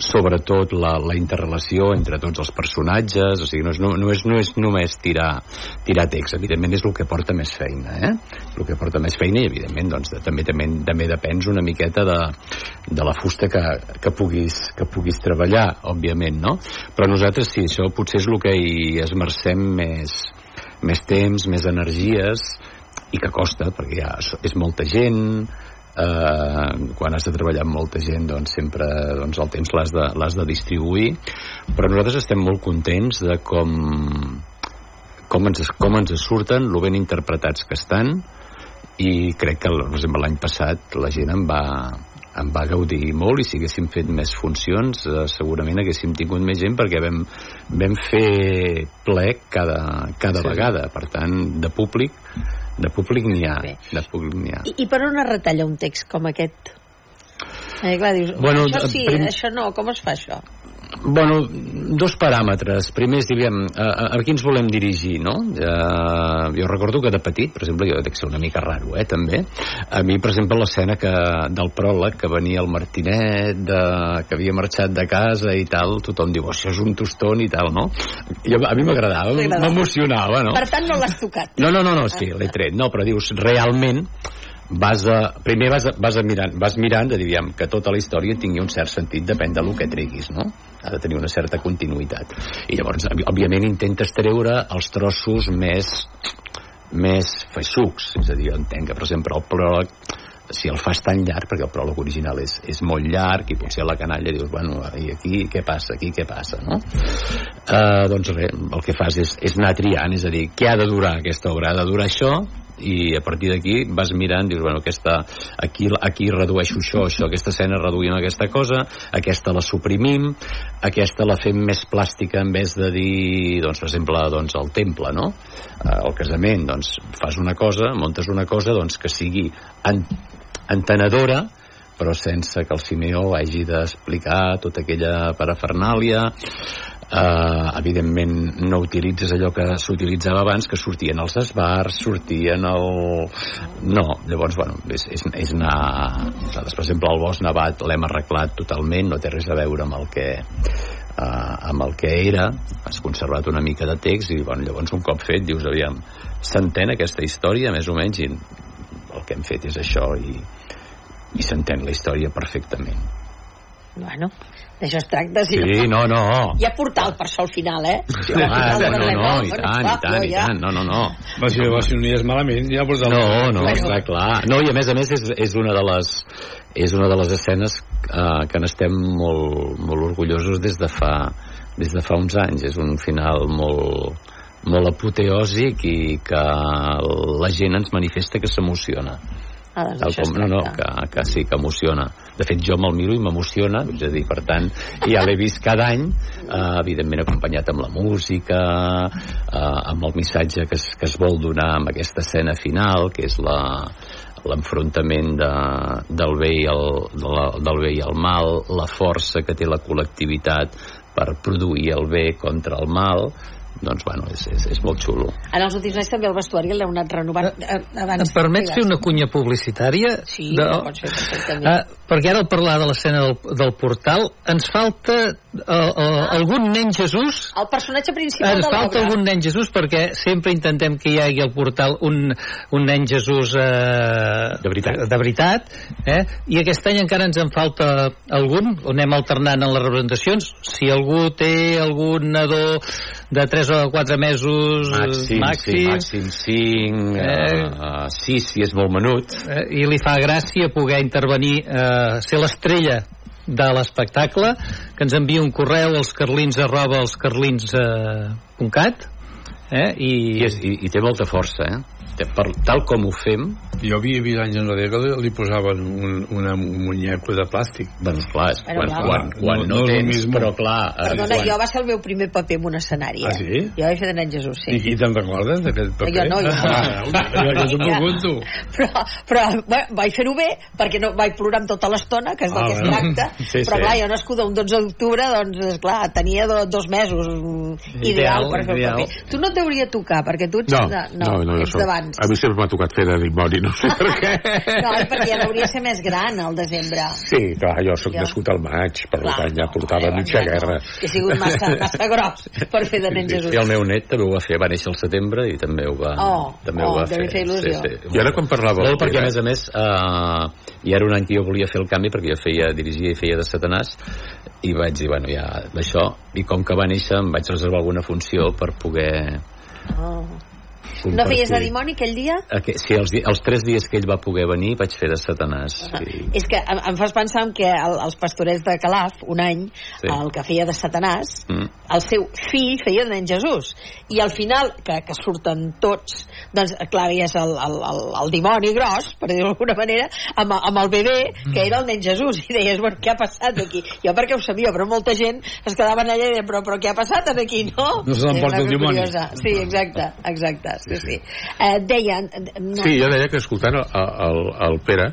sobretot la, la interrelació entre tots els personatges, o sigui, no és, no, no és, no és només tirar, tirar text, evidentment és el que porta més feina, eh? El que porta més feina i, evidentment, doncs, de, també, també, també depens una miqueta de, de la fusta que, que, puguis, que puguis treballar, òbviament, no? Però nosaltres sí, això potser és el que hi esmercem més, més temps, més energies, i que costa, perquè ja és molta gent, eh, quan has de treballar amb molta gent doncs sempre doncs, el temps l'has de, de distribuir però nosaltres estem molt contents de com com ens, com ens surten, lo ben interpretats que estan i crec que per exemple l'any passat la gent en va, en va gaudir molt i si haguéssim fet més funcions eh, segurament haguéssim tingut més gent perquè vam, vam fer plec cada, cada sí. vegada per tant de públic de públic n'hi ha Bé. de públic n'hi ha I, I per on es retalla un text com aquest? Eh, clar, dius, Bueno, això sí, prim- això no, com es fa això? Bueno, dos paràmetres. Primer, diguem, a, a, a qui ens volem dirigir, no? Uh, jo recordo que de petit, per exemple, jo dec ser una mica raro, eh, també. A mi, per exemple, l'escena que del pròleg, que venia el Martinet, de, que havia marxat de casa i tal, tothom diu, "Oh, això és un toston i tal, no? Jo, a mi m'agradava, m'emocionava, no? Per tant, no l'has tocat. No, no, no, no sí, l'he tret. No, però dius, realment vas a, primer vas, a, vas, a mirant, vas mirant de dir, que tota la història tingui un cert sentit, depèn del que treguis, no? Ha de tenir una certa continuïtat. I llavors, òbvi- òbviament, intentes treure els trossos més més feixucs, és a dir, jo entenc que, per exemple, el pròleg si el fas tan llarg, perquè el pròleg original és, és molt llarg i potser a la canalla dius, bueno, i aquí què passa, aquí què passa, no? Uh, doncs res, el que fas és, és anar triant, és a dir, què ha de durar aquesta obra? Ha de durar això i a partir d'aquí vas mirant dius, bueno, aquesta, aquí, aquí redueixo això, això, aquesta escena reduïm aquesta cosa aquesta la suprimim aquesta la fem més plàstica en vez de dir, doncs, per exemple, doncs, el temple, no? Eh, el casament, doncs, fas una cosa, montes una cosa, doncs, que sigui en, entenedora, però sense que el Simeó hagi d'explicar tota aquella parafernàlia eh, evidentment no utilitzes allò que s'utilitzava abans que sortien els esbars, sortien el... no, llavors bueno, és, és, és anar nosaltres per exemple el bosc nevat l'hem arreglat totalment no té res a veure amb el que eh, amb el que era has conservat una mica de text i bueno, llavors un cop fet dius aviam s'entén aquesta història més o menys i el que hem fet és això i, i s'entén la història perfectament Bueno, d'això es tracta. Si sí, no, no Hi ha portal per això al final, eh? Sí, home, no, no, no, i tant, i tant, i tant, no, no, no. Va, si, va, si no hi és malament, ja porta... No, no, està clar. No, i a més a més és, és una de les és una de les escenes eh, que n'estem molt, molt orgullosos des de fa des de fa uns anys. És un final molt, molt apoteòsic i que la gent ens manifesta que s'emociona. Ah, doncs Tal com, no, no, que, que sí, que emociona. De fet, jo me'l miro i m'emociona, és a dir, per tant, ja l'he vist cada any, eh, evidentment acompanyat amb la música, eh, amb el missatge que es, que es vol donar amb aquesta escena final, que és la l'enfrontament de, del, bé i el, de la, del bé i el mal, la força que té la col·lectivitat per produir el bé contra el mal, doncs, bueno, és, és, és molt xulo. En els últims anys també el vestuari l'heu anat renovant. Eh, abans, Em permets fer una cunya publicitària? Sí, de... ho pots fer perfectament. Ah, perquè ara al parlar de l'escena del, del portal ens falta uh, uh, algun nen Jesús El personatge principal ens de falta algun nen Jesús perquè sempre intentem que hi hagi al portal un, un nen Jesús eh, De veritat. de veritat eh? i aquest any encara ens en falta algun anem alternant en les representacions si algú té algun nadó de 3 o 4 mesos Màxim, màxim, sí, màxim 5, Eh. eh, 6 si és molt menut. eh, i li fa gràcia poder intervenir, eh, ser l'estrella de l'espectacle, que ens envia un correu als carlins arroba als carlins.cat eh, i, I, és, i, i té molta força, eh? Per, tal com ho fem, Jo havia vist anys enrere que li, posaven un, una, un muñeco de plàstic. doncs clar, és, Bueno, quan, clar. quan, quan No- no, no el tens, però clar... eh, Perdona, quan, jo va ser el meu primer paper en un escenari. Ah, eh? sí? Jo vaig fer de nen Jesús, sí. I, i te'n recordes d'aquest paper? Jo no, jo no. Ah, jo t'ho pregunto. Però, però bueno, vaig fer-ho bé perquè no vaig plorar amb tota l'estona, que és del Ah, que es tracta, Sí, però sí. clar, jo nascuda un 12 d'octubre, doncs, esclar, tenia do, dos mesos mm, ideal, Ideal, per fer el ideal. paper. Tu no et deuria tocar, perquè tu ets, No, de, no, no, jo ets soc... d'abans. A mi sempre m'ha tocat fer de dimoni, no sé per què. No, i perquè ja hauria de ser més gran al desembre. Sí, clar, jo sóc Jo. nascut al maig, per Clar, tant ja no, portava llavors mitja ja no. guerra. He sigut massa, massa gros per fer de nen sí, Jesús. I el meu net també ho va fer, va néixer al setembre i també ho va, Oh, també oh, ho va fer. fer il·lusió. Sí, sí. I ara quan parlava... Molt perquè, a més a més, eh, hi era un any que jo volia fer el canvi perquè jo feia, dirigia i feia de Satanàs i vaig dir, bueno, ja, d'això i com que va néixer em vaig reservar alguna funció per poder Oh. No compartir. feies de dimoni aquell dia? Aqu sí, els, els tres dies que ell va poder venir vaig fer de Satanàs. I... És que em, em fas pensar en que el, els pastorets de Calaf, un any, Sí. el que feia de Satanàs, Mm. el seu fill feia de nen Jesús. I al final, que, que surten tots, doncs, clar, és el, el, el, el dimoni gros, per dir-ho d'alguna manera, amb, amb el bebè, que era el nen Jesús. I deies, bueno, què ha passat aquí? Jo perquè ho sabia, però molta gent es quedaven allà i deien, però, però què ha passat aquí, no? No se l'emporta el dimoni. curiosa. Sí, exacte, exacte, sí, sí. Eh, deia... No, Sí, jo deia que escoltant el, el, el Pere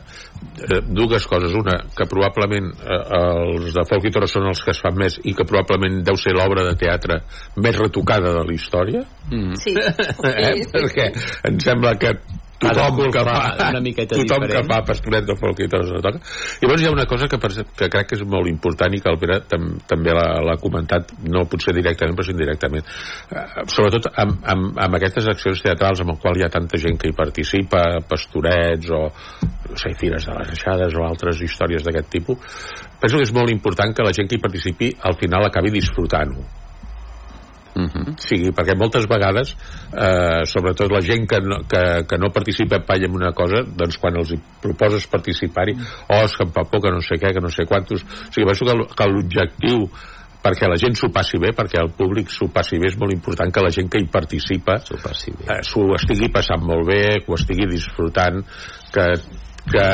eh, dues coses, una que probablement eh, els de Folk i Toro són els que es fan més i que probablement deu ser l'obra de teatre més retocada de la història Mm. Sí, eh? sí, sí, perquè em sembla que tothom que fa una miqueta tothom diferent. que fa pastoret de folk i toros de toca. Llavors hi ha una cosa que, que crec que és molt important i que el Pere tam, també l'ha l'ha comentat no potser directament però sí indirectament. Eh, sobretot amb, amb, amb aquestes accions teatrals amb el qual hi ha tanta gent que hi participa pastorets o no sé, fires de les aixades o altres històries d'aquest tipus penso que és molt important que la gent que hi participi al final acabi disfrutant-ho Mm -hmm. Sí, perquè moltes vegades, eh, sobretot la gent que no, que, que no participa mai en una cosa, doncs quan els proposes participar-hi, oh, és que em fa por, que no sé què, que no sé quantos... O sigui, penso que, l'objectiu perquè la gent s'ho passi bé, perquè el públic s'ho passi bé, és molt important que la gent que hi participa s'ho passi bé. eh, s'ho estigui passant molt bé, que ho estigui disfrutant, que, que,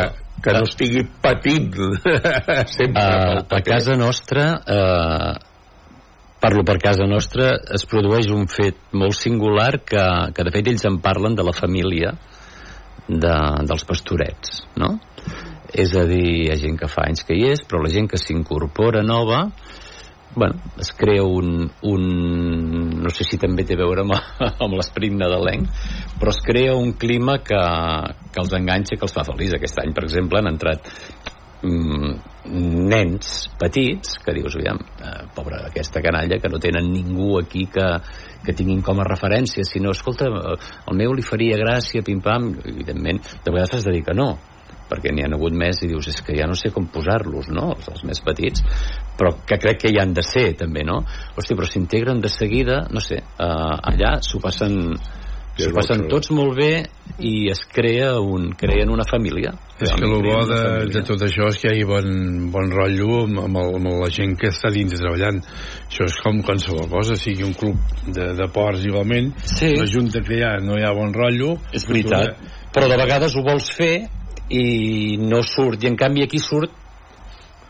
que no estigui patint sempre a, pel a casa nostra eh, parlo per casa nostra es produeix un fet molt singular que, que de fet ells en parlen de la família de, dels pastorets no? és a dir, hi ha gent que fa anys que hi és però la gent que s'incorpora nova bueno, es crea un, un no sé si també té a veure amb, amb l'esperit nadalenc però es crea un clima que, que els enganxa que els fa feliç aquest any per exemple han entrat mm, nens petits que dius, aviam, eh, pobra aquesta canalla que no tenen ningú aquí que, que tinguin com a referència sinó, escolta, eh, el meu li faria gràcia pim-pam, evidentment de vegades has de dir que no perquè n'hi ha hagut més i dius, és que ja no sé com posar-los, no?, els, els més petits, però que crec que hi han de ser, també, no? Hòstia, però s'integren de seguida, no sé, uh, allà s'ho passen, s'ho passen tots molt bé i es crea un, creen una família. És que el bo de, de tot això és que hi hagi bon, bon rotllo amb, amb, el, amb la gent que està dins treballant. Això és com qualsevol cosa, sigui un club de, de ports igualment, Sí. la junta que hi ha no hi ha bon rotllo. És veritat, però de vegades ho vols fer i no surt, i en canvi aquí surt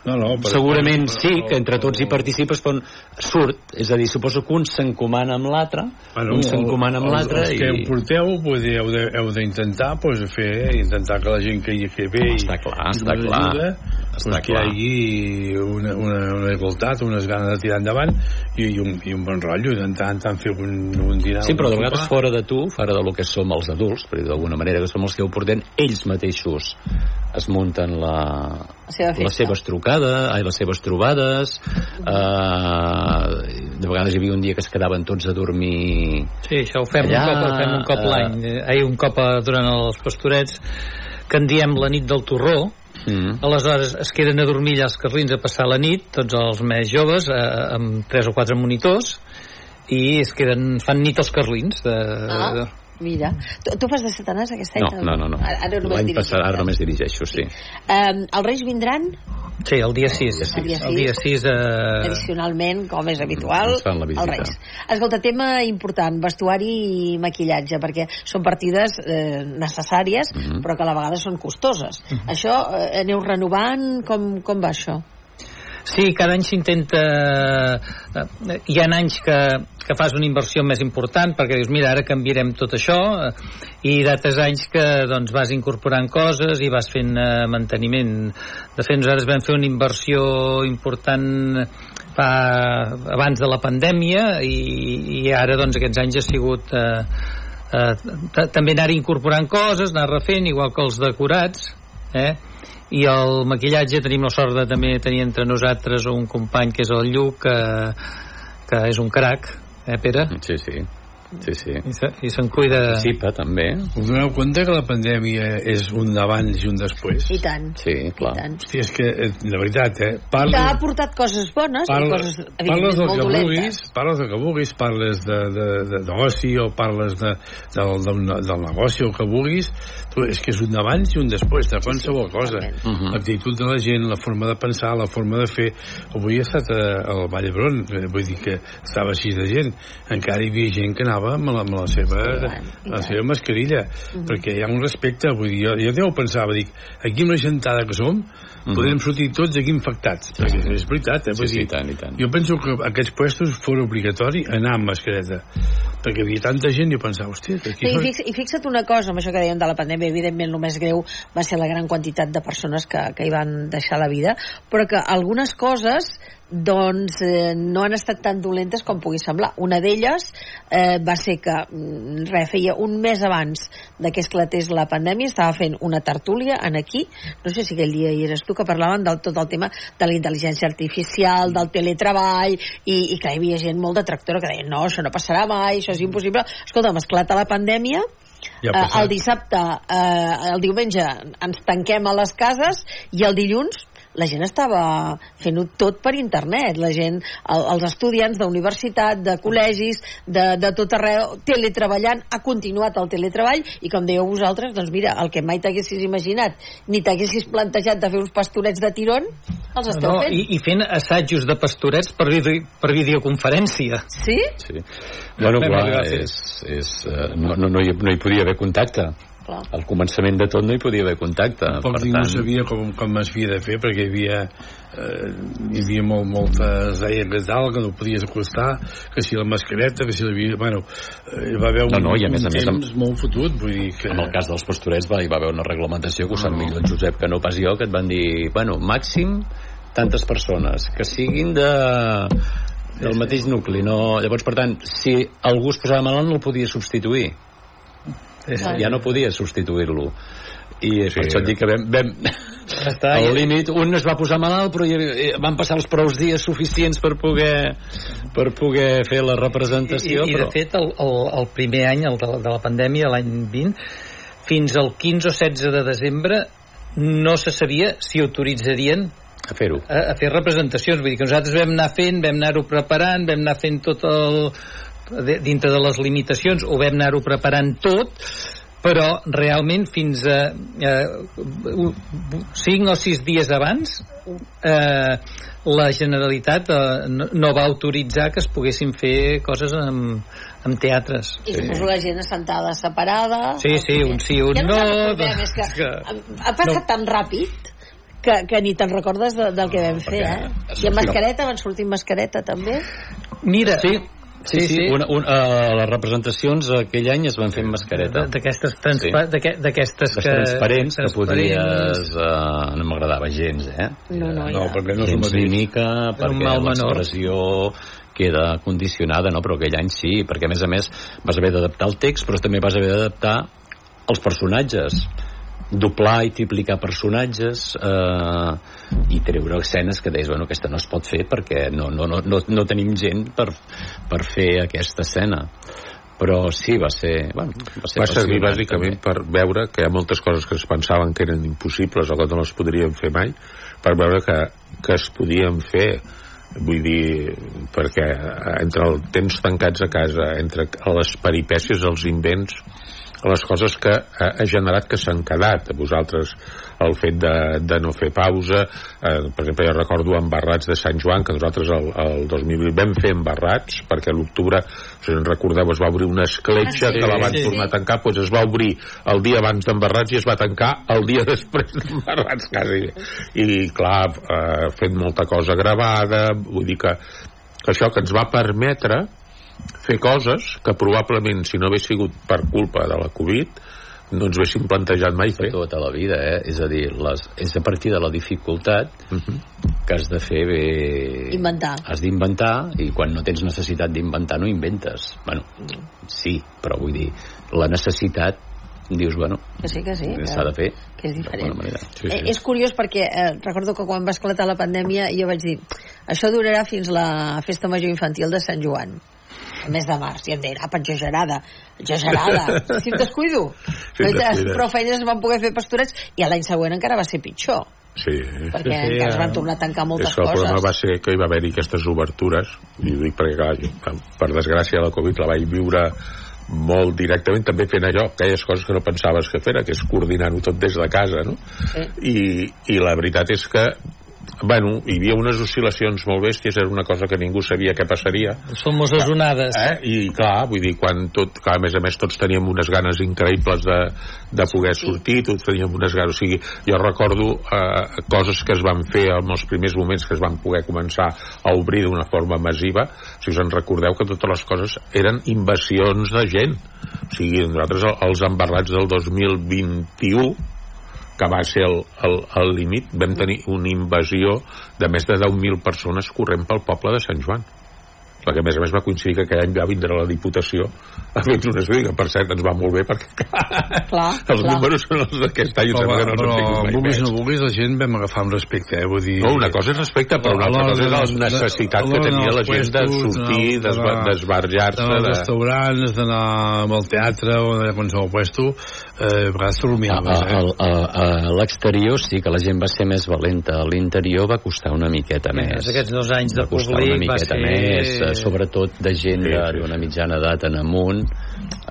No, no, però- segurament però- sí, que entre tots hi participes però surt, és a dir, suposo que un s'encomana amb l'altre Bueno, un s'encomana amb els- l'altre els que ho i... porteu vull dir, heu d'intentar pues, fer intentar que la gent que hi que ve i, Està clar, i està clar. ajuda, Està pues, que clar. hi hagi una, una, una igualtat unes ganes de tirar endavant i, i, un, i un bon rotllo i tant fer un, un dinar Sí, però de vegades sopar. fora de tu, fora de lo que som els adults, d'alguna manera que som els que ho portem, ells mateixos es munten La seva festa. les seves trucades, ai, les seves trobades, eh, de vegades hi havia un dia que es quedaven tots a dormir Sí, això ho fem Allà, un cop, ho fem un cop eh, l'any. Ai, un cop eh, durant els pastorets, que en diem la nit del torró, mm. Aleshores es queden a dormir allà als carlins a passar la nit, tots els més joves, eh, amb tres o quatre monitors, i es queden, fan nit als carlins. De, Ah. de, Mira, tu, tu fas de satanàs aquest any? no, no, no, no. Ara, ara només l'any passat ara només dirigeixo, sí Um, els Reis vindran sí, el dia 6. El dia El dia 6 eh, tradicionalment, com és habitual, els Reis. Escolta, tema important, vestuari i maquillatge, perquè són partides eh, necessàries, Mhm. però que a la vegada són costoses. Això eh, aneu renovant? Com, com va això? Sí, cada any s'intenta... eh, Hi ha anys que, que fas una inversió més important perquè dius, mira, ara canviarem tot això eh, i d'altres anys que doncs, vas incorporant coses i vas fent eh, manteniment. De fet, nosaltres vam fer una inversió important fa, abans de la pandèmia i, i ara doncs, aquests anys ha sigut... Eh, eh, ta- també anar incorporant coses, anar refent, igual que els decorats, eh? I el maquillatge tenim la sort de també tenir entre nosaltres un company que és el Lluc que, que és un crac eh Pere? sí, sí, sí, sí. i, se, i se'n cuida participa també us doneu compte que la pandèmia és un d'abans i un després? I tant. sí, clar I tant. Hòstia, és que, eh, de veritat, eh? Que Parles, ha portat coses bones i parles, coses, parles del molt que dolentes. vulguis, parles del que vulguis, parles de, de, de, d'oci o parles de, del, del, del negoci o que vulguis, tu, és que és un d'abans i un després de qualsevol cosa. totalment. Mhm. L'actitud de la gent, la forma de pensar, la forma de fer. Avui he estat a, al Vall d'Hebron, eh, vull dir que estava així de gent. Encara hi havia gent que anava amb la, amb la seva, I la seva mascarilla, perquè hi ha un respecte. Vull dir, jo, jo deu pensava, dic, aquí amb la gentada que som, podem sortir tots aquí infectats. Perquè és veritat, eh? sí, Vull sí, dir, i tant, i tant jo penso que aquests puestos fos obligatori anar amb mascareta perquè hi havia tanta gent i jo pensava, hòstia, que aquí Sí, i, són- fix, I fixa't una cosa, amb això que dèiem de la pandèmia, evidentment el més greu va ser la gran quantitat de persones que, que hi van deixar la vida, però que algunes coses doncs eh, no han estat tan dolentes com pugui semblar. Una d'elles eh, va ser que mm, res, feia un mes abans de que esclatés la pandèmia estava fent una tertúlia en aquí, no sé si aquell dia hi eres tu, que parlaven del tot el tema de la intel·ligència artificial, del teletreball i, i que hi havia gent molt detractora que deia no, això no passarà mai, això és impossible escolta, esclata la pandèmia Ja eh, el dissabte, eh, el diumenge ens tanquem a les cases i el dilluns la gent estava fent-ho tot per internet. La gent, el, els estudiants d'universitat, de col·legis, de, de tot arreu, teletreballant, ha continuat el teletreball i com dèieu vosaltres, doncs mira, el que mai t'haguessis imaginat ni t'haguessis plantejat de fer uns pastorets de tirón, els esteu no, fent. i, i fent assajos de pastorets per, vide per videoconferència. Sí? Sí. Bueno, clar, és, és, eh, no, no, no, hi, no hi podia haver contacte. Clar. Al començament de tot no hi podia haver contacte. Tampoc per ningú tant, sabia com, com es havia de fer perquè hi havia eh, hi havia molt, moltes deien que tal, que no podies acostar que si la mascareta, que si la havia bueno, eh, hi va haver un, No, no, i a més un a més amb- temps molt fotut vull dir que En el cas dels pastorets va, hi va haver una reglamentació que ho sap millor el Josep que no pas jo, que et van dir, bueno, màxim tantes persones, que siguin de del mateix nucli, no... Llavors, per tant, si algú es posava malalt no el podia substituir. Clar. Ja no podia substituir-lo. I sí. per això et dic que vam, vam Està, al límit, un es va posar malalt però hi eh, van passar els prous dies suficients per poder per poder fer la I, representació i, i però... de fet, el, el, el primer any, el de, la- de la pandèmia, l'any 20, fins al 15 o 16 de desembre, no se sabia si autoritzarien a fer-ho a, a fer representacions. Vull dir que nosaltres vam anar fent, vam anar-ho preparant, vam anar fent tot el dintre de les limitacions, ho vam anar-ho preparant tot, però realment fins a eh, 5 o 6 dies abans eh, la Generalitat eh, no, no va autoritzar que es poguessin fer coses amb, amb teatres. I suposo la gent assentada separada. Sí, sí, un sí, un ja no, No, és que que- ha passat tan ràpid que, que ni te'n recordes de, del que vam fer, eh? I amb mascareta, van sortir amb mascareta també? Mira, sí, Sí, sí, Sí. Una, una, uh, les representacions aquell any es van fer amb mascareta. d'aquestes transpa Sí. d'aquest- d'aquestes que... transparents, que podies... Uh, no m'agradava gens, eh? No, no, no, ja. perquè no és el gens mateix mímica, perquè mal menor. l'expressió queda condicionada, no? Però aquell any sí, perquè a més a més vas haver d'adaptar el text, però també vas haver d'adaptar els personatges doblar i triplicar personatges eh, i treure escenes que deies, bueno, aquesta no es pot fer perquè no, no, no, no, no tenim gent per, per fer aquesta escena però sí, va ser... Bueno, va, ser va servir bàsicament també. per veure que hi ha moltes coses que es pensaven que eren impossibles o que no les podríem fer mai per veure que, que es podien fer vull dir perquè entre el temps tancats a casa entre les peripècies, els invents les coses que ha, ha generat que s'han quedat. A vosaltres el fet de, de no fer pausa eh, per exemple jo recordo embarrats de Sant Joan que nosaltres el, el 2020 vam fer embarrats perquè a l'octubre si en recordeu es va obrir una escletxa Ah, sí, que la van sí. tornar a tancar. Doncs es va obrir el dia abans d'embarrats i es va tancar el dia després d'embarrats quasi. I clar eh, fent molta cosa gravada. Vull dir que, que això que ens va permetre fer coses que probablement si no hagués sigut per culpa de la Covid no ens haguéssim plantejat mai fer tota la vida, eh? És a dir, les, és a partir de la dificultat uh -huh. que has de fer bé... Inventar. Has d'inventar i quan no tens necessitat d'inventar no inventes. Bueno, sí, però vull dir, la necessitat dius, bueno, Que sí, que sí. que- s'ha de fer que és diferent. manera. Sí, Eh, sí. és curiós perquè eh, recordo que quan va esclatar la pandèmia jo vaig dir això durarà fins la festa major infantil de Sant Joan el mes de març, i em deien, apa, exagerada exagerada, si em descuido Però, descuides. però feines es van poder fer pastorets i l'any següent encara va ser pitjor sí. perquè Sí, sí, encara es van eh, tornar a tancar moltes és que el problema coses va ser que hi va haver-hi aquestes obertures i ho dic perquè clar, jo, per desgràcia la Covid la vaig viure molt directament també fent allò, aquelles coses que no pensaves que fera, que és coordinar-ho tot des de casa no? Sí. I, i la veritat és que bueno, hi havia unes oscil·lacions molt bèsties, era una cosa que ningú sabia què passaria Som les onades. eh? i clar, vull dir, quan tot, clar, a més a més tots teníem unes ganes increïbles de, de poder sortir, tots teníem unes ganes o sigui, jo recordo eh, coses que es van fer en els primers moments que es van poder començar a obrir d'una forma massiva si us en recordeu que totes les coses eren invasions de gent o sigui, nosaltres el- els embarrats del 2021 que va ser el, límit, vam tenir una invasió de més de 10.000 persones corrent pel poble de Sant Joan la que a més a més va coincidir que aquell any va vindre la Diputació a fer un estudi que per cert ens va molt bé perquè clar, clar, els clar. números són els d'aquest any però, que no però mai vulguis no vulguis la gent vam agafar amb respecte eh? vull dir, No, una cosa és respecte, però una A altra cosa és de- la necessitat que tenia la gent de sortir, d'esbarjar-se. d'anar als De... restaurants, d'anar al teatre o d'anar a qualsevol puesto eh, a vegades te rumiaves, a, eh? a, a, a l'exterior sí que la gent va ser més valenta a l'interior va costar una miqueta Més, més aquests dos anys de va costar públic una va miqueta ser- més eh, sobretot de gent Sí, de- sí, d'una mitjana edat en amunt.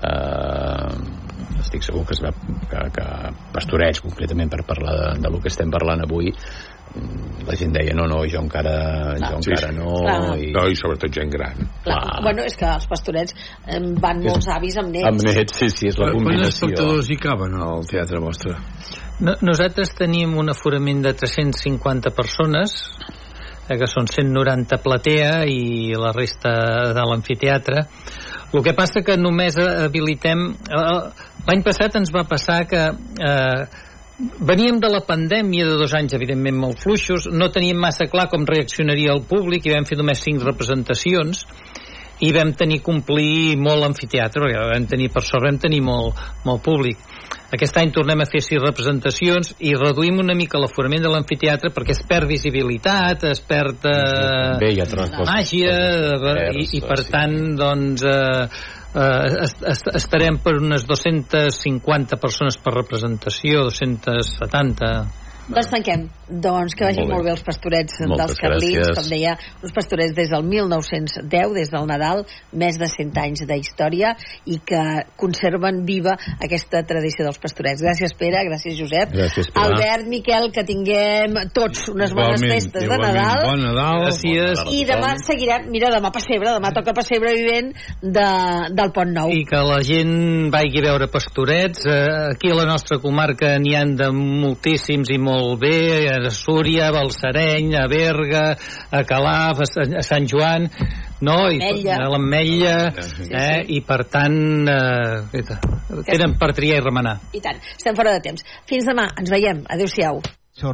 Eh, estic segur que es va que, que pastorets concretament per parlar de, de lo que estem parlant avui. Mm, la gent deia no, no, jo encara, jo Sí, encara sí. no Clar. i, No, i sobretot gent gran. Clar, Clar. bueno, és que els pastorets eh, van molts avis amb nets. amb nets, sí, sí, és la Quants combinació espectadors hi caben al teatre vostre? No, nosaltres tenim un aforament de 350 persones eh, que són 190 platea i la resta de l'amfiteatre el que passa que només habilitem eh, l'any passat ens va passar que eh, veníem de la pandèmia de dos anys evidentment molt fluixos. No teníem massa clar com reaccionaria el públic i vam fer només cinc representacions. I vam tenir complir molt l'amfiteatre perquè vam tenir, per sort vam tenir molt, molt públic. Aquest any tornem a fer sis representacions i reduïm una mica l'aforament de l'amfiteatre perquè es perd visibilitat, es perd eh, Bé, hi ha màgia eh, i, i per tant doncs eh, eh, est est estarem per unes 250 persones per representació 270 Doncs tanquem. Doncs que vagin Molt bé. molt bé els pastorets Moltes dels Carlins, gràcies. com deia, uns pastorets des del 1910, des del Nadal, més de 100 anys d'història i que conserven viva aquesta tradició dels pastorets. Gràcies, Pere, gràcies, Josep. Gràcies, Pilar. Albert, Miquel, que tinguem tots unes bones Igualment, festes de. Nadal. Bon Nadal. Gràcies. I demà seguirem, mira, demà pessebre, demà toca pessebre vivent de, del Pont Nou. i que la gent vagi a veure pastorets eh, aquí a la nostra comarca n'hi han de moltíssims i molt bé a Súria, a Balsareny, a Berga a Calaf, a Sant- a Sant Joan no? I, a l'Ametlla Sí, eh? i per tant eh, tenen per triar i remenar I tant, estem fora de temps. Fins demà, ens veiem. Adéu-siau.